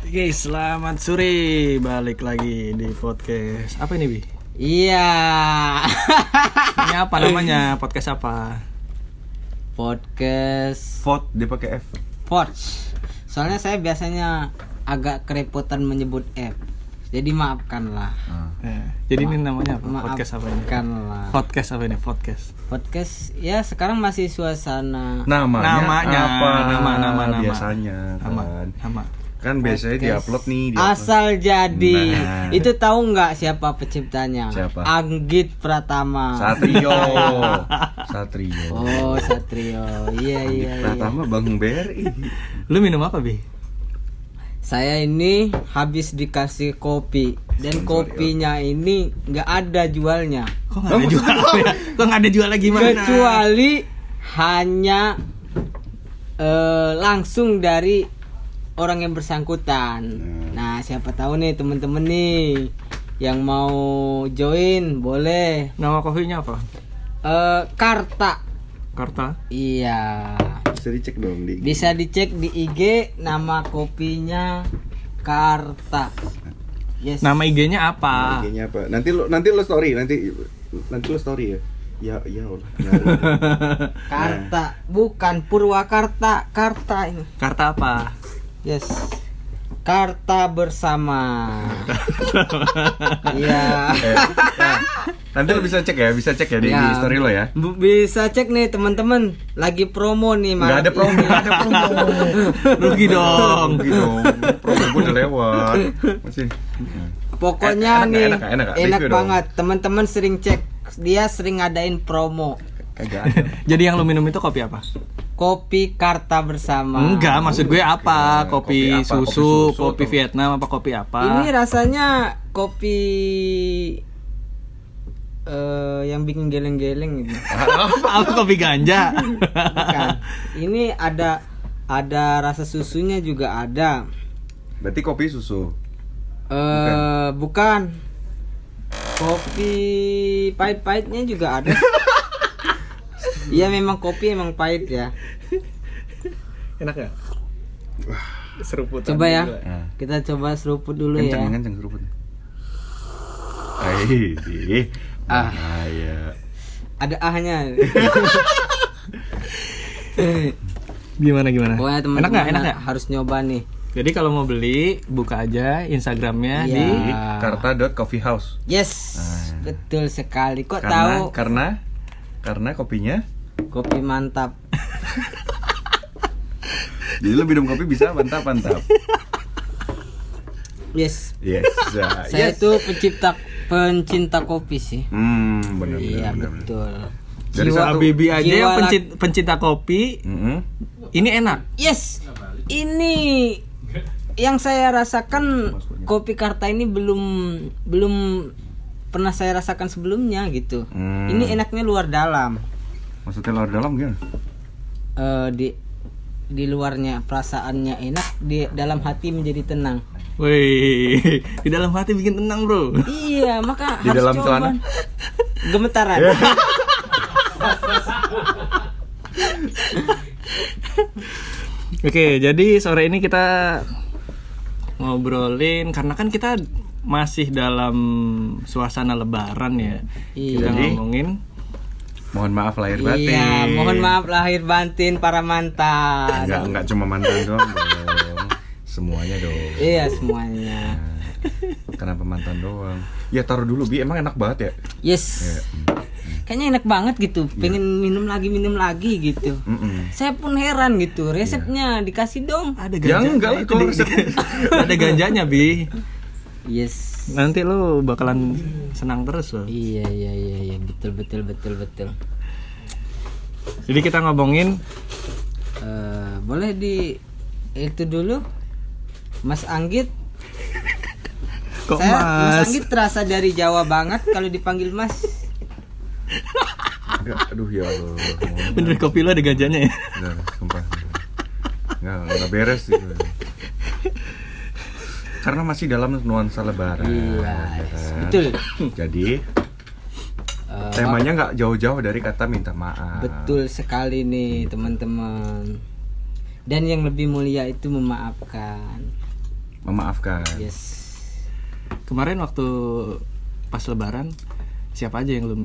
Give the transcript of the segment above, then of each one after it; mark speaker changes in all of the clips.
Speaker 1: Oke, selamat sore. Balik lagi di podcast. Apa ini, Bi?
Speaker 2: Iya.
Speaker 1: Ini apa namanya? Podcast apa?
Speaker 2: Podcast
Speaker 3: Vote dia pakai F.
Speaker 2: Pods. Soalnya saya biasanya agak kerepotan menyebut F. Jadi maafkanlah.
Speaker 3: Ah.
Speaker 1: Eh, jadi ini namanya apa? Podcast apa ini?
Speaker 2: Maafkanlah.
Speaker 1: Podcast apa ini? Podcast.
Speaker 2: Podcast ya sekarang masih suasana
Speaker 3: Namanya,
Speaker 1: Namanya,
Speaker 3: apa?
Speaker 1: nama, nama, nama.
Speaker 3: Biasanya
Speaker 1: Nama.
Speaker 3: kan.
Speaker 1: Nama.
Speaker 3: Kan biasanya
Speaker 2: Podcast
Speaker 3: diupload nih, diupload.
Speaker 2: Asal jadi.
Speaker 3: Nah.
Speaker 2: Itu tahu nggak siapa penciptanya?
Speaker 3: Siapa?
Speaker 2: Anggit Pratama.
Speaker 3: Satrio. Satrio.
Speaker 2: Oh, Satrio. Iya, iya, iya.
Speaker 3: Pertama Bang BRI.
Speaker 1: Lu minum apa, Bi?
Speaker 2: Saya ini habis dikasih kopi dan kopinya ini nggak ada jualnya.
Speaker 1: Kok nggak ada jual? Kok nggak ada jual lagi mana?
Speaker 2: kecuali hanya eh, langsung dari orang yang bersangkutan. Nah, siapa tahu nih temen-temen nih yang mau join boleh.
Speaker 1: Nama kopinya apa?
Speaker 2: Eh, Karta.
Speaker 1: Karta.
Speaker 2: Iya.
Speaker 3: Bisa dicek dong di.
Speaker 2: Bisa dicek di IG nama kopinya Karta. Yes.
Speaker 1: Nama IG-nya apa?
Speaker 3: IG-nya apa? Nanti lo nanti lo story, nanti nanti lo story ya. Ya, ya Allah.
Speaker 2: Karta, bukan Purwakarta, Karta ini.
Speaker 1: Karta apa?
Speaker 2: Yes. Karta bersama. Iya.
Speaker 3: Eh, nah, nanti lo bisa cek ya, bisa cek ya di, di
Speaker 2: Ya.
Speaker 3: story lo ya.
Speaker 2: Bisa cek nih teman-teman, lagi promo nih
Speaker 3: Nggak
Speaker 2: malam
Speaker 3: ada promo, nggak ada promo.
Speaker 1: Rugi dong.
Speaker 3: Rugi dong. Promo gue udah lewat. Masih.
Speaker 2: Pokoknya
Speaker 3: Eh, enak
Speaker 2: nih
Speaker 3: enak enak? Review dong.
Speaker 2: banget. Teman-teman sering cek, dia sering ngadain promo.
Speaker 3: Kagak ada.
Speaker 1: Jadi yang lu minum itu kopi apa?
Speaker 2: Kopi Karta bersama.
Speaker 1: Enggak, maksud gue apa?
Speaker 3: Bukan.
Speaker 1: Kopi,
Speaker 3: Kopi apa? Kopi
Speaker 1: susu,
Speaker 3: susu
Speaker 1: kopi
Speaker 3: atau-
Speaker 1: Vietnam apa kopi apa?
Speaker 2: Ini rasanya kopi eh yang bikin geleng-geleng gitu.
Speaker 1: apa kopi ganja?
Speaker 2: Bukan. Ini ada ada rasa susunya juga ada.
Speaker 3: Berarti kopi susu.
Speaker 2: Eh bukan. Kopi pahit-pahitnya juga ada. Iya memang kopi emang pahit ya.
Speaker 1: Enak ya? Seruput.
Speaker 2: Coba ya.
Speaker 3: Nah.
Speaker 2: Kita coba seruput dulu
Speaker 3: kenceng
Speaker 2: ya.
Speaker 3: kenceng seruput Hai,
Speaker 2: Ah.
Speaker 3: bahaya.
Speaker 2: Ada ahnya.
Speaker 1: Gimana gimana?
Speaker 2: Pokoknya
Speaker 1: enak
Speaker 2: teman-teman
Speaker 1: nggak? Enak nggak?
Speaker 2: harus nyoba nih.
Speaker 1: Jadi kalau mau beli buka aja Instagramnya di
Speaker 3: Di karta.coffeehouse.
Speaker 2: Yes,
Speaker 3: Ah.
Speaker 2: betul sekali. Kok
Speaker 3: Karena
Speaker 2: tahu
Speaker 3: karena karena kopinya
Speaker 2: kopi mantap?
Speaker 3: jadi lu minum kopi bisa mantap mantap.
Speaker 2: Yes.
Speaker 3: Yes. ya,
Speaker 2: Saya
Speaker 3: yes.
Speaker 2: itu pencipta pencinta kopi sih.
Speaker 3: Hmm, benar
Speaker 2: Iya
Speaker 3: benar benar.
Speaker 2: betul.
Speaker 3: Dari
Speaker 2: Jiwa-
Speaker 3: satu-
Speaker 1: Habibi aja
Speaker 2: jiwa
Speaker 1: yang pencinta, pencinta kopi
Speaker 3: Mm-mm.
Speaker 1: ini enak.
Speaker 2: Yes, ini yang saya rasakan kopi Karta ini belum belum pernah saya rasakan sebelumnya gitu.
Speaker 3: Hmm.
Speaker 2: Ini enaknya luar dalam.
Speaker 3: Maksudnya luar dalam gimana?
Speaker 2: Eh, di di luarnya perasaannya enak, di dalam hati menjadi tenang.
Speaker 1: Wih, di dalam hati bikin tenang bro.
Speaker 2: Iya, maka
Speaker 3: Di
Speaker 2: harus
Speaker 3: dalam
Speaker 2: coba.
Speaker 3: celana?
Speaker 2: Gemetaran.
Speaker 1: Oke, jadi sore ini kita ngobrolin karena kan kita masih dalam suasana lebaran ya.
Speaker 2: Iya.
Speaker 1: Kita
Speaker 3: Jadi,
Speaker 1: ngomongin
Speaker 3: Mohon maaf lahir batin.
Speaker 2: Iya, mohon maaf lahir batin para mantan.
Speaker 3: Enggak enggak cuma mantan doang dong. Semuanya dong.
Speaker 2: Iya semuanya.
Speaker 3: Kenapa mantan doang? Ya taruh dulu bi, emang enak banget ya.
Speaker 2: Yes.
Speaker 3: Ya,
Speaker 2: Kayaknya enak banget gitu. Pengen minum lagi minum lagi gitu.
Speaker 3: mm, mm-mm.
Speaker 2: Saya pun heran gitu. Resepnya dikasih dong.
Speaker 1: ada
Speaker 3: Ya
Speaker 1: ganja.
Speaker 3: enggak lah,
Speaker 1: itu
Speaker 3: kalau
Speaker 1: di-
Speaker 3: resep-
Speaker 1: ada ganjanya bi.
Speaker 2: Yes.
Speaker 1: Nanti lu bakalan senang terus loh.
Speaker 2: Iya iya iya iya betul betul betul betul.
Speaker 1: Jadi kita ngomongin
Speaker 2: Eh, boleh di itu dulu, Mas Anggit.
Speaker 1: kok
Speaker 2: Saya Mas
Speaker 1: mas.
Speaker 2: Anggit terasa dari Jawa banget kalau dipanggil Mas.
Speaker 3: Enggak, aduh ya Allah.
Speaker 1: Bener kopi lu ada ganjanya ya.
Speaker 3: Enggak, sumpah. Enggak, enggak beres sih. Karena masih dalam nuansa lebaran.
Speaker 2: Iya,
Speaker 3: ya kan?
Speaker 2: betul.
Speaker 3: Jadi
Speaker 2: Eh,
Speaker 3: temanya nggak jauh-jauh dari kata minta maaf.
Speaker 2: Betul sekali nih teman-teman. Dan yang lebih mulia itu memaafkan.
Speaker 3: memaafkan.
Speaker 2: yes
Speaker 1: Kemarin waktu pas lebaran siapa aja yang lu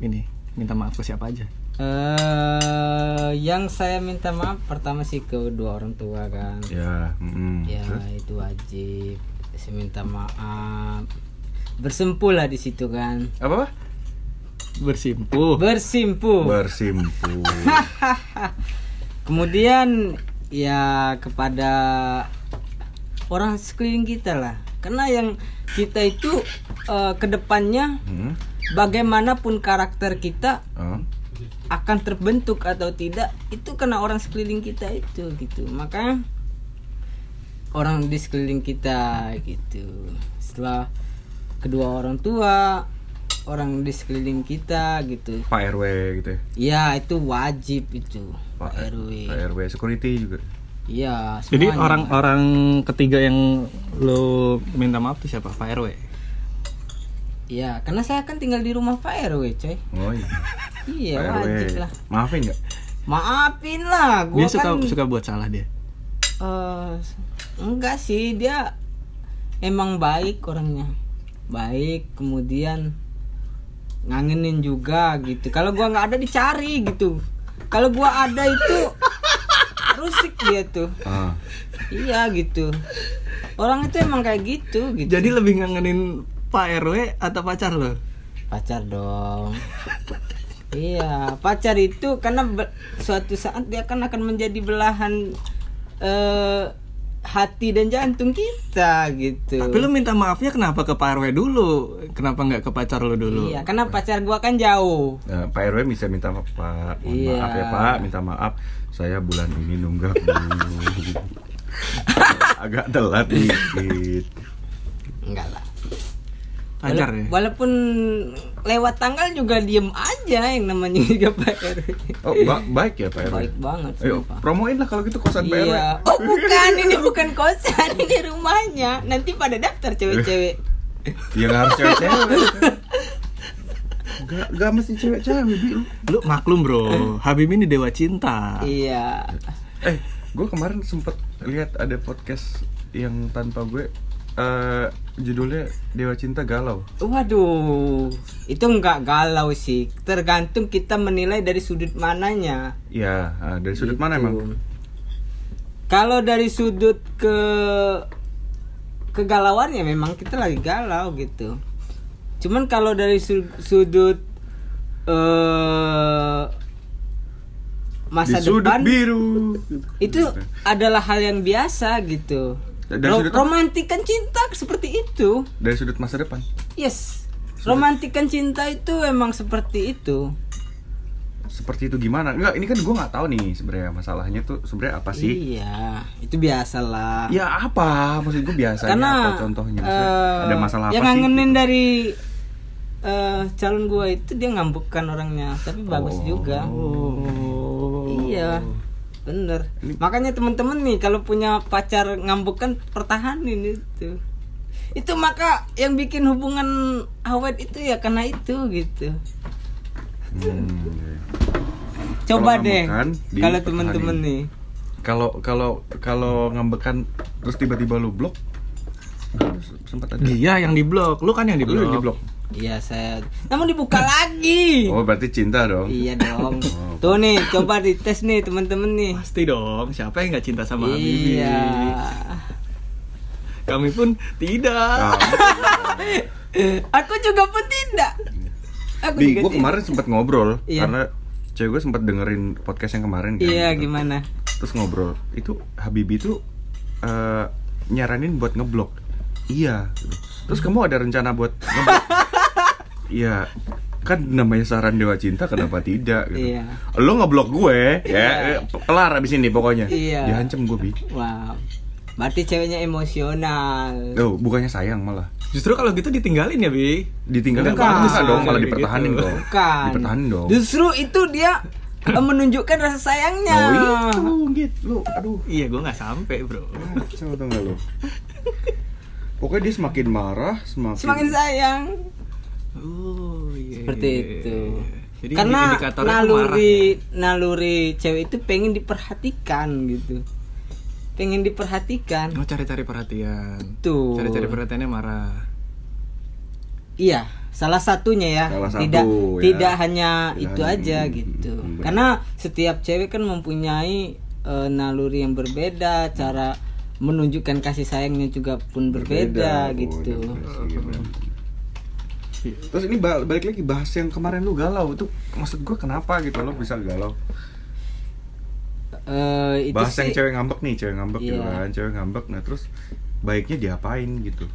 Speaker 1: ini minta maaf ke siapa aja?
Speaker 2: Eh yang saya minta maaf pertama sih ke kedua orang tua kan
Speaker 3: Ya, mm,
Speaker 2: ya
Speaker 3: terus?
Speaker 2: itu wajib saya minta maaf bersempuh lah di situ kan
Speaker 3: Apa? apa?
Speaker 1: Bersimpuh.
Speaker 2: bersimpuh
Speaker 3: Bersimpu.
Speaker 2: kemudian ya kepada orang sekeliling kita lah karena yang kita itu eh, ke depannya
Speaker 3: Hmm?
Speaker 2: bagaimanapun karakter kita
Speaker 3: Oh.
Speaker 2: Akan terbentuk atau tidak itu karena orang sekeliling kita itu gitu makanya orang di sekeliling kita gitu setelah kedua orang tua orang di sekeliling kita gitu
Speaker 3: Pak RW gitu ya.
Speaker 2: ya itu wajib itu Pak,
Speaker 3: Pak
Speaker 2: RW
Speaker 3: Pak RW security juga.
Speaker 2: iya
Speaker 1: Jadi orang-orang ketiga yang lu minta maaf tuh siapa? Pak RW.
Speaker 2: Iya, karena saya kan tinggal di rumah Pak RW, coy.
Speaker 3: Oh iya.
Speaker 2: Iya,
Speaker 3: Pak RW.
Speaker 2: wajib lah.
Speaker 3: Maafin nggak?
Speaker 2: Maafin lah, gua
Speaker 1: Dia suka
Speaker 2: kan
Speaker 1: suka buat salah dia.
Speaker 2: eh, enggak sih, dia emang baik orangnya. Baik, kemudian ngangenin juga gitu. Kalau gua nggak ada dicari gitu. Kalau gua ada itu rusik dia tuh.
Speaker 3: Ah.
Speaker 2: Iya gitu. Orang itu emang kayak gitu gitu.
Speaker 1: Jadi lebih ngangenin Pak RW atau pacar lo?
Speaker 2: pacar dong iya pacar itu karena suatu saat dia kan akan menjadi belahan eh, hati dan jantung kita gitu
Speaker 1: Tapi lu minta maafnya kenapa ke Pak RW dulu? Kenapa nggak ke pacar lu dulu?
Speaker 2: iya karena pacar gua kan jauh
Speaker 3: Nah, Pak RW bisa minta maaf, Pak. Mohon
Speaker 2: Iya.
Speaker 3: maaf ya, Pak. Minta maaf. Saya bulan ini nunggak dulu. Agak telat dikit.
Speaker 2: enggak lah Wala-
Speaker 1: ya?
Speaker 2: walaupun lewat tanggal juga diem aja yang namanya juga Pak RW
Speaker 3: Oh, ba- baik ya, Pak RW.
Speaker 2: baik banget
Speaker 3: Ayo,
Speaker 2: sumpah.
Speaker 3: promoin lah kalau gitu kosan Pak RW.
Speaker 2: Iya. Oh bukan, ini bukan kosan, ini rumahnya. Nanti pada daftar cewek-cewek.
Speaker 3: Ya nggak harus cewek-cewek. Gak, gak mesti cewek-cewek. Lu
Speaker 1: maklum bro, Habib ini dewa cinta.
Speaker 2: Iya.
Speaker 3: Eh, gue kemarin sempet lihat ada podcast yang tanpa gue eh judulnya Dewa Cinta Galau.
Speaker 2: Waduh, itu nggak galau sih. Tergantung kita menilai dari sudut mananya.
Speaker 3: Iya, ah, dari sudut mana
Speaker 2: Gitu.
Speaker 3: emang?
Speaker 2: Kalau dari sudut ke kegalauan ya memang kita lagi galau gitu. Cuman kalau dari su- sudut eh masa
Speaker 3: Di sudut
Speaker 2: depan
Speaker 3: biru.
Speaker 2: itu adalah hal yang biasa gitu.
Speaker 3: Dari
Speaker 2: Ro-
Speaker 3: sudut
Speaker 2: romantikan cinta seperti itu.
Speaker 3: Dari sudut masa depan.
Speaker 2: Yes. Romantikan cinta itu emang seperti itu.
Speaker 3: Seperti itu gimana? Enggak, ini kan gue nggak tahu nih sebenarnya masalahnya tuh sebenarnya apa sih?
Speaker 2: Iya, itu biasalah.
Speaker 3: Ya apa? Maksud gue biasanya
Speaker 2: Karena
Speaker 3: apa contohnya? Maksudnya
Speaker 2: eh,
Speaker 3: ada masalah
Speaker 2: yang
Speaker 3: apa sih?
Speaker 2: ngangenin dari eh, calon gua itu dia ngambekkan orangnya, tapi bagus
Speaker 3: Oh.
Speaker 2: juga.
Speaker 1: Oh.
Speaker 2: Iya, bener. Makanya temen-temen nih kalau punya pacar ngambekkan pertahanin itu. Itu maka yang bikin hubungan awet itu ya karena itu gitu.
Speaker 3: Hmm.
Speaker 2: Coba
Speaker 3: Kalau
Speaker 2: deh kalau temen-temen nih.
Speaker 3: Kalau kalau kalau ngambekan terus tiba-tiba lu blok, kan sempat ada.
Speaker 1: Dia yang di blok, lu kan yang di
Speaker 3: Lu yang di blok.
Speaker 2: Iya saya. Namun dibuka lagi.
Speaker 3: Oh berarti cinta dong.
Speaker 2: Iya dong.
Speaker 3: Oh.
Speaker 2: Tuh nih, coba dites nih temen-temen nih.
Speaker 1: Pasti dong, siapa yang nggak cinta sama Habibie?
Speaker 2: Iya.
Speaker 1: Kami pun tidak.
Speaker 3: Ah,
Speaker 2: Aku juga pun tidak. Aku
Speaker 3: Di
Speaker 2: juga
Speaker 3: gue kemarin sempat ngobrol
Speaker 2: Iya.
Speaker 3: karena cewek gue sempat dengerin podcast yang kemarin kan.
Speaker 2: Iya,
Speaker 3: gitu.
Speaker 2: gimana?
Speaker 3: Terus ngobrol. Itu Habibie itu eh, nyaranin buat ngeblok. Iya. gitu. Terus kamu ada rencana buat ngeblok? Iya. Kan namanya saran dewa cinta kenapa tidak gitu.
Speaker 2: Iya.
Speaker 3: Lo ngeblok gue
Speaker 2: Iya.
Speaker 3: ya, eh, kelar abis ini pokoknya.
Speaker 2: Iya.
Speaker 3: Diancam gue bi.
Speaker 2: Wow. Berarti ceweknya emosional.
Speaker 3: Oh, bukannya sayang malah.
Speaker 1: Justru kalau gitu ditinggalin ya, Bi.
Speaker 3: Ditinggalin
Speaker 2: Bukan.
Speaker 3: bagus dong, malah
Speaker 1: Kayak
Speaker 3: dipertahanin
Speaker 1: gitu.
Speaker 3: kok.
Speaker 2: Bukan.
Speaker 3: Dipertahanin dong.
Speaker 2: Justru itu dia eh, menunjukkan rasa sayangnya.
Speaker 3: Oh itu gitu lu, aduh.
Speaker 1: Iya, gue nggak sampai, bro.
Speaker 3: Kacau tau gak lu? Pokoknya dia semakin marah, semakin
Speaker 2: Semakin sayang.
Speaker 1: Oh, iya.
Speaker 2: Seperti
Speaker 1: iya,
Speaker 2: itu.
Speaker 1: iya. Jadi
Speaker 2: Karena
Speaker 1: marah
Speaker 2: naluri
Speaker 1: ya.
Speaker 2: naluri cewek itu pengen diperhatikan gitu. pengen diperhatikan
Speaker 1: Oh cari-cari perhatian.
Speaker 2: tuh
Speaker 1: Cari-cari perhatiannya marah.
Speaker 2: iya salah satunya ya
Speaker 3: Salah satu,
Speaker 2: tidak
Speaker 3: ya.
Speaker 2: tidak hanya
Speaker 3: Tidak
Speaker 2: itu
Speaker 3: hanya-
Speaker 2: aja
Speaker 3: hmm,
Speaker 2: gitu
Speaker 3: hmm, benar.
Speaker 2: karena setiap cewek kan mempunyai eh, naluri yang berbeda cara menunjukkan kasih sayangnya juga pun berbeda,
Speaker 3: oh,
Speaker 2: gitu
Speaker 3: bener. Terus ini ba- balik lagi bahas yang kemarin lu galau itu maksud gue kenapa gitu lo bisa galau?
Speaker 2: Eh, itu
Speaker 3: bahas yang
Speaker 2: sih
Speaker 3: cewek ngambek nih, cewek ngambek gitu
Speaker 2: Iya.
Speaker 3: kan, cewek ngambek. Nah terus baiknya diapain gitu?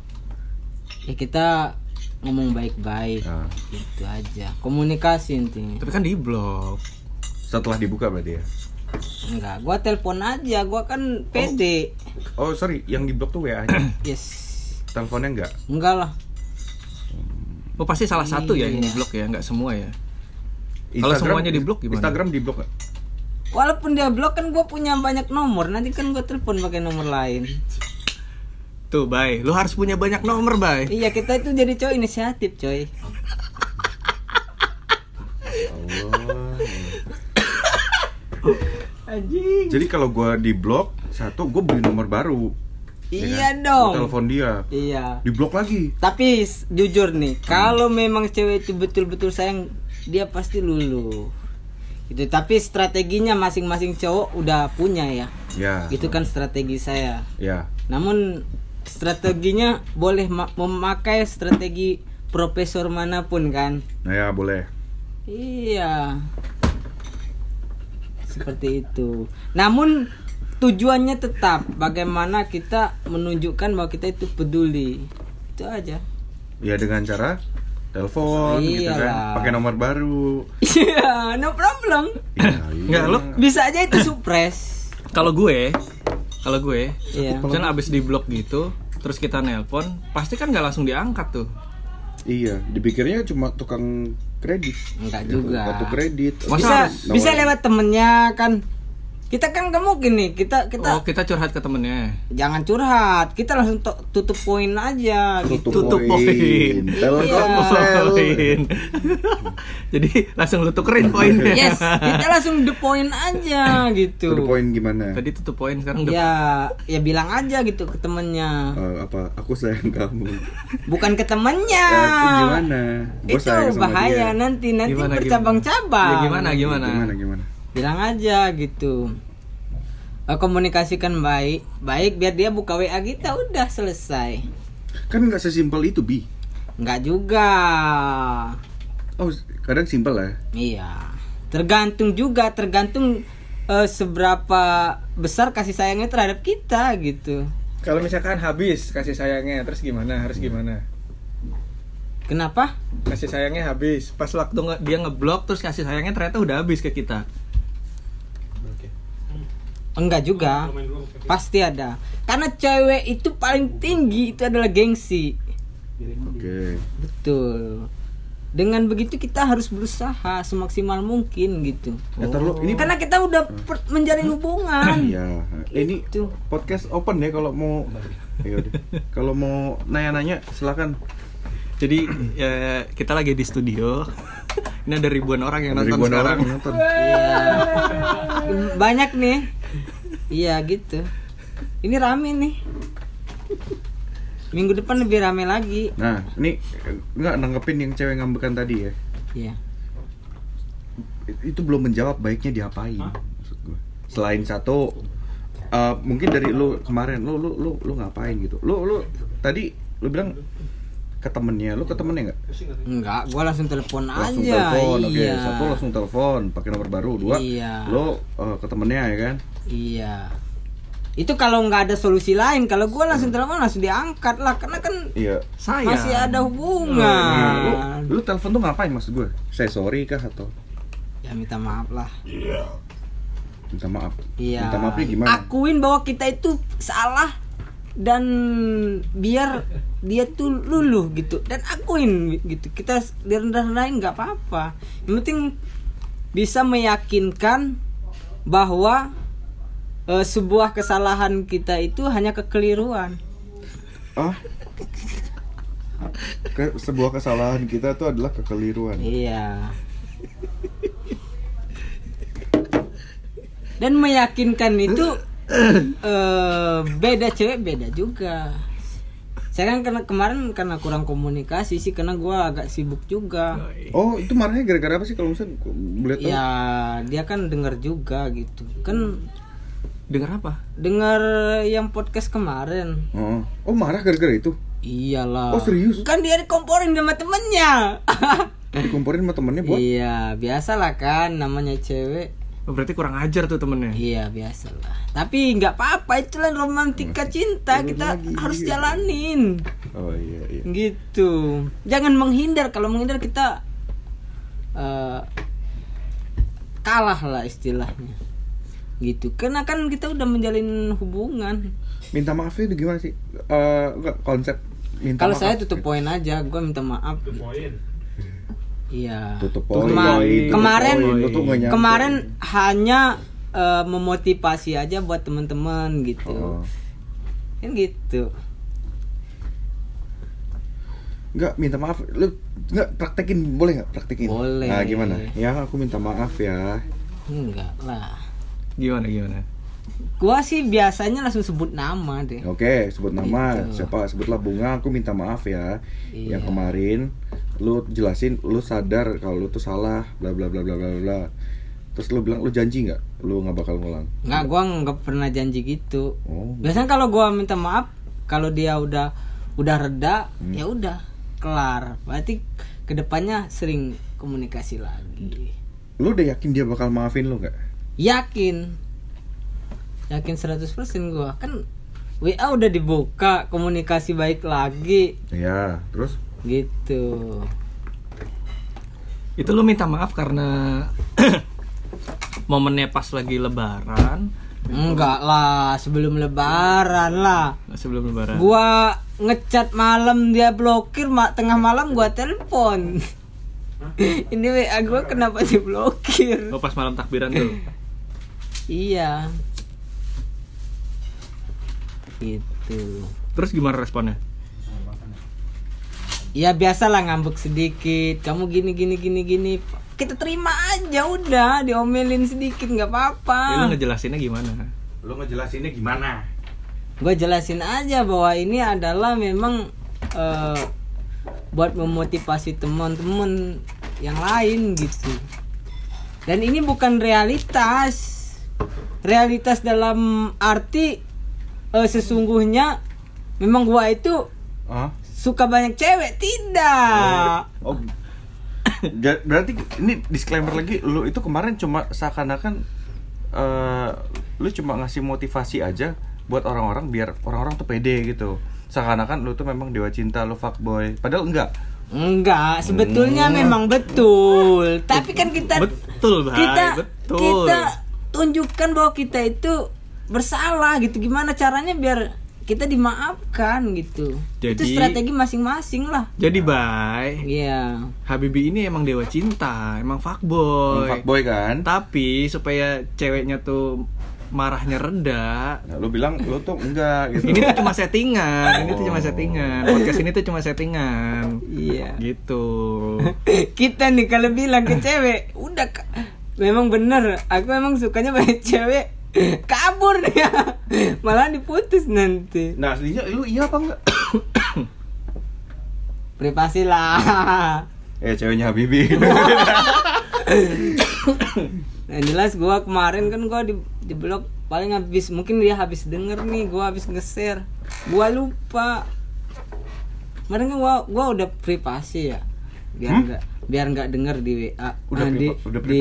Speaker 2: ya kita ngomong baik-baik
Speaker 3: Nah,
Speaker 2: gitu aja komunikasi intinya
Speaker 1: Tapi kan di blok.
Speaker 3: setelah dibuka berarti ya?
Speaker 2: enggak gua telepon aja gua kan pede
Speaker 3: Oh sorry, yang di blok tuh WA nya
Speaker 2: yes
Speaker 3: Teleponnya enggak?
Speaker 2: enggak lah
Speaker 1: Oh pasti salah satu ya yang di
Speaker 2: Iya.
Speaker 1: blok ya, nggak semua ya. Kalau semuanya di blok gimana?
Speaker 3: Instagram di blok nggak?
Speaker 2: walaupun dia blok kan gua punya banyak nomor nanti kan gua telepon pakai nomor lain
Speaker 1: Tuh, Bay, lu harus punya banyak nomor, Bay.
Speaker 2: iya kita itu jadi cowok inisiatif coy
Speaker 1: Anjing.
Speaker 3: Jadi kalau gua di blok satu, gue beli nomor baru. Ya
Speaker 2: iya
Speaker 3: kan?
Speaker 2: dong
Speaker 3: telepon dia,
Speaker 2: iya
Speaker 3: di blok lagi.
Speaker 2: tapi jujur nih kalau memang cewek itu betul-betul sayang dia pasti lulu gitu tapi strateginya masing-masing cowok udah punya ya
Speaker 3: Ya.
Speaker 2: itu kan strategi saya
Speaker 3: Ya.
Speaker 2: namun strateginya boleh ma- memakai strategi profesor mana pun kan
Speaker 3: Nah ya boleh.
Speaker 2: iya seperti itu namun tujuannya tetap bagaimana kita menunjukkan bahwa kita itu peduli. Itu aja.
Speaker 3: Ya dengan cara telepon gitu kan, pakai nomor baru.
Speaker 2: iya no problem.
Speaker 3: Ya,
Speaker 1: Nggak, lu
Speaker 2: bisa aja itu supres
Speaker 1: Kalau gue, kalau gue,
Speaker 2: iya.
Speaker 1: misalnya abis di blok gitu, terus kita nelpon, pasti kan nggak langsung diangkat tuh.
Speaker 3: Iya, dipikirnya cuma tukang kredit.
Speaker 2: enggak
Speaker 3: Ya,
Speaker 2: juga.
Speaker 3: Kartu kredit.
Speaker 1: Masa
Speaker 2: bisa
Speaker 1: harus
Speaker 2: bisa lewat temennya kan kita kan mungkin nih kita kita
Speaker 1: Oh, kita curhat ke temennya.
Speaker 2: jangan curhat kita langsung tutup poin aja gitu
Speaker 1: Tutup poin.
Speaker 3: Telkomsel.
Speaker 1: Poin. Jadi langsung lu tukerin poinnya.
Speaker 2: yes kita langsung the point aja gitu
Speaker 3: Tutup poin gimana?
Speaker 1: Tadi tutup poin sekarang
Speaker 2: ya ya bilang aja gitu ke temennya
Speaker 3: Eh, apa? Aku sayang kamu.
Speaker 2: bukan ke temennya
Speaker 3: Ya, itu gimana? Gua
Speaker 2: itu
Speaker 3: sayang sama
Speaker 2: bahaya
Speaker 3: dia.
Speaker 2: nanti nanti
Speaker 1: Gimana,
Speaker 2: bercabang-cabang
Speaker 1: Ya, gimana gimana?
Speaker 3: Gimana gimana?
Speaker 2: Bilang aja gitu Eh, komunikasikan baik baik biar dia buka WA kita udah selesai
Speaker 3: Kan nggak sesimpel itu bi.
Speaker 2: nggak juga
Speaker 3: Oh, kadang simpel ya.
Speaker 2: iya tergantung juga tergantung eh, seberapa besar kasih sayangnya terhadap kita gitu
Speaker 1: Kalau misalkan habis kasih sayangnya, terus gimana? Harus gimana?
Speaker 2: kenapa
Speaker 1: Kasih sayangnya habis. Pas waktu dia ngeblok terus kasih sayangnya ternyata udah habis ke kita.
Speaker 2: Enggak juga. Pasti ada. Karena cewek itu paling tinggi itu adalah gengsi.
Speaker 3: Oke.
Speaker 2: betul. Dengan begitu kita harus berusaha semaksimal mungkin gitu.
Speaker 3: Ya, lu, ini
Speaker 2: karena kita udah per- menjalin hubungan.
Speaker 3: Ya ini
Speaker 2: Itu.
Speaker 3: podcast open ya kalau mau ya kalau mau nanya-nanya silakan.
Speaker 1: Jadi ya, kita lagi di studio. Ini ada ribuan orang yang
Speaker 3: Ada
Speaker 1: nonton
Speaker 3: ribuan
Speaker 1: sekarang.
Speaker 3: orang yang nonton.
Speaker 2: Iya. banyak nih iya gitu. Ini rame nih. Minggu depan lebih rame lagi.
Speaker 3: Nah ini nggak nanggepin yang cewek ngambekan tadi ya?
Speaker 2: Iya.
Speaker 3: Itu belum menjawab baiknya diapain maksud gue selain satu eh, mungkin dari lu kemarin lu lu lu lu ngapain gitu? Lu lu tadi lu bilang ke temennya lu ke temennya nggak?
Speaker 2: Enggak gua langsung telepon
Speaker 3: langsung
Speaker 2: aja
Speaker 3: telepon oke.
Speaker 2: iya.
Speaker 3: Satu langsung telepon pakai nomor baru. Dua
Speaker 2: Iya.
Speaker 3: lu eh, ke temennya ya kan
Speaker 2: iya. Itu kalau nggak ada solusi lain kalau gua langsung telepon langsung diangkat lah karena kan
Speaker 3: iya.
Speaker 1: Sayang.
Speaker 2: masih ada hubungan.
Speaker 3: Lu, lu telepon tuh ngapain maksud gue saya sorry kah atau?
Speaker 2: Ya minta maaf lah.
Speaker 3: Minta maaf.
Speaker 2: Iya.
Speaker 3: Minta maafnya gimana?
Speaker 2: Akuin bahwa kita itu salah dan biar dia tuh luluh gitu. Dan akuin gitu. Kita direndah-rendahin nggak apa-apa. Yang penting bisa meyakinkan bahwa eh, sebuah kesalahan kita itu hanya kekeliruan.
Speaker 3: Ah Ke- sebuah kesalahan kita tuh adalah kekeliruan.
Speaker 2: Iya. Dan meyakinkan itu eh beda cewek beda juga. Saya kan karena kemarin karena kurang komunikasi sih karena gua agak sibuk juga.
Speaker 3: Oh, itu marahnya gara-gara apa sih kalau misalnya boleh tahu?
Speaker 2: ya dia kan dengar juga gitu. Kan
Speaker 1: Dengar apa?
Speaker 2: dengar yang podcast kemarin
Speaker 3: Oh, oh marah gara-gara itu?
Speaker 2: iyalah
Speaker 3: Oh, serius?
Speaker 2: kan dia dikomporin sama temennya
Speaker 3: Dikomporin sama temennya buat?
Speaker 2: iya biasalah kan namanya cewek
Speaker 1: Oh, berarti kurang ajar tuh temennya.
Speaker 2: Iya biasalah. Tapi nggak apa-apa itulah romantika cinta kita harus jalanin.
Speaker 3: Oh iya iya.
Speaker 2: Gitu. Jangan menghindar. Kalau menghindar kita eh, kalah lah istilahnya. Gitu. Karena kan kita udah menjalin hubungan.
Speaker 3: Minta maafnya itu gimana sih? Eh, enggak, konsep minta
Speaker 2: Kalau
Speaker 3: maaf.
Speaker 2: saya tutup poin aja. Gue minta maaf. Iya.
Speaker 3: tutup
Speaker 1: Tutup
Speaker 3: poin.
Speaker 2: Kema-
Speaker 1: poin.
Speaker 2: kemarin
Speaker 3: Tutup poin.
Speaker 2: Kemarin hanya eh, memotivasi aja buat teman-teman gitu.
Speaker 3: Oh.
Speaker 2: Kan gitu.
Speaker 3: Enggak, minta maaf. Lu enggak praktekin boleh nggak praktekin?
Speaker 2: Boleh.
Speaker 3: Nah, gimana? Ya, aku minta maaf ya.
Speaker 2: Enggak lah.
Speaker 1: Gimana gimana?
Speaker 2: Gua sih biasanya langsung sebut nama deh.
Speaker 3: Oke, sebut nama.
Speaker 2: Gitu.
Speaker 3: Siapa? Sebutlah Bunga, aku minta maaf ya.
Speaker 2: Iya.
Speaker 3: Yang kemarin lu jelasin lu sadar kalau lu tuh salah, bla bla bla bla bla bla. Terus lu bilang lu janji nggak lu nggak bakal ngulang?
Speaker 2: Enggak, gua nggak pernah janji gitu.
Speaker 3: Oh.
Speaker 2: Biasanya kalau gua minta maaf, kalau dia udah udah reda,
Speaker 3: Hmm.
Speaker 2: ya udah kelar. Berarti ke depannya sering komunikasi lagi.
Speaker 3: Lu udah yakin dia bakal maafin lu nggak?
Speaker 2: Yakin. Yakin 100% gua. Kan WA udah dibuka, komunikasi baik lagi
Speaker 3: Ya, terus
Speaker 2: gitu.
Speaker 1: Itu lu minta maaf karena momennya pas lagi lebaran,
Speaker 2: Enggak lah, sebelum lebaran lah.
Speaker 1: sebelum lebaran.
Speaker 2: Gua ngecat malam dia blokir, mak tengah malam gua telepon. Ini WA gua kenapa diblokir?
Speaker 1: Oh, pas malam takbiran tuh.
Speaker 2: Iya. Gitu.
Speaker 1: Terus gimana responnya?
Speaker 2: Ya biasalah ngambek sedikit. Kamu gini gini gini gini. Kita terima aja udah, diomelin sedikit nggak
Speaker 1: Ya, lu
Speaker 2: apa-apa.
Speaker 1: ngejelasinnya gimana?
Speaker 3: lu ngejelasinnya gimana?
Speaker 2: Gue jelasin aja bahwa ini adalah memang eh, buat memotivasi teman-teman yang lain gitu. Dan ini bukan realitas. Realitas dalam arti eh, sesungguhnya memang gua itu
Speaker 3: Ah?
Speaker 2: suka banyak cewek tidak.
Speaker 3: Oh. Ja- berarti ini disclaimer lagi lu itu kemarin cuma seakan-akan eh lu cuma ngasih motivasi aja buat orang-orang biar orang-orang tuh pede gitu. Seakan-akan lu tuh memang dewa cinta, lu fuckboy. Padahal enggak.
Speaker 2: Enggak, sebetulnya memang betul. Tapi kan kita
Speaker 1: Betul, Bay,
Speaker 2: kita
Speaker 1: betul.
Speaker 2: kita tunjukkan bahwa kita itu bersalah gitu. Gimana caranya biar kita dimaafkan gitu. itu
Speaker 1: Jadi-
Speaker 2: strategi masing-masing lah.
Speaker 1: Jadi, Bay,
Speaker 2: Iya.
Speaker 1: Habibi ini emang dewa cinta, emang fuckboy.
Speaker 3: Emang fuckboy kan?
Speaker 1: Tapi supaya ceweknya tuh marahnya reda,
Speaker 3: Nah, lu bilang lu tuh enggak gitu.
Speaker 1: ini tuh cuma settingan, ini tuh cuma
Speaker 3: Oh.
Speaker 1: settingan. Podcast ini tuh cuma settingan.
Speaker 2: Iya.
Speaker 1: Gitu.
Speaker 2: kita nih kalau bilang ke cewek, udah Kak. Memang bener. Aku memang sukanya banyak cewek. Kabur dia. Malah diputus nanti.
Speaker 3: Nah, aslinya lu iya apa enggak?
Speaker 2: Privasi lah.
Speaker 3: eh, ceweknya Habibi.
Speaker 2: Nah, jelas gua kemarin kan gua di di blog paling habis mungkin dia habis denger nih gua habis nge-share. Gua lupa. Kemarin kan gua gua udah privasi ya. Biar
Speaker 3: Hmm?
Speaker 2: enggak biar nggak denger di WA
Speaker 3: Udah
Speaker 2: Nah, di,
Speaker 3: udah
Speaker 2: di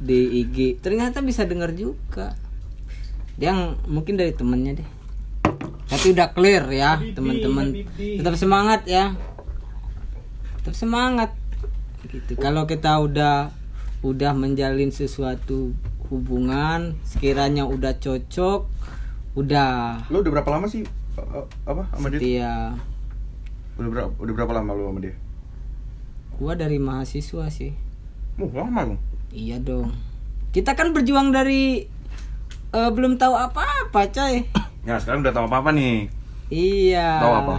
Speaker 2: di IG. Ternyata bisa denger juga. Dia yang mungkin dari temennya deh. Tapi udah clear ya, teman-teman. Tetap semangat ya. Tetap semangat. Gitu. Kalau kita udah udah menjalin sesuatu hubungan, sekiranya udah cocok, udah
Speaker 3: lu udah berapa lama sih eh, apa sama dia? Udah berapa udah berapa lama lu sama dia?
Speaker 2: Gua dari mahasiswa sih.
Speaker 3: Oh, lama dong.
Speaker 2: Iya dong. Kita kan berjuang dari eh, belum tahu apa-apa, coy.
Speaker 3: Ya, sekarang udah tahu apa-apa nih.
Speaker 2: Iya.
Speaker 3: Tahu apa?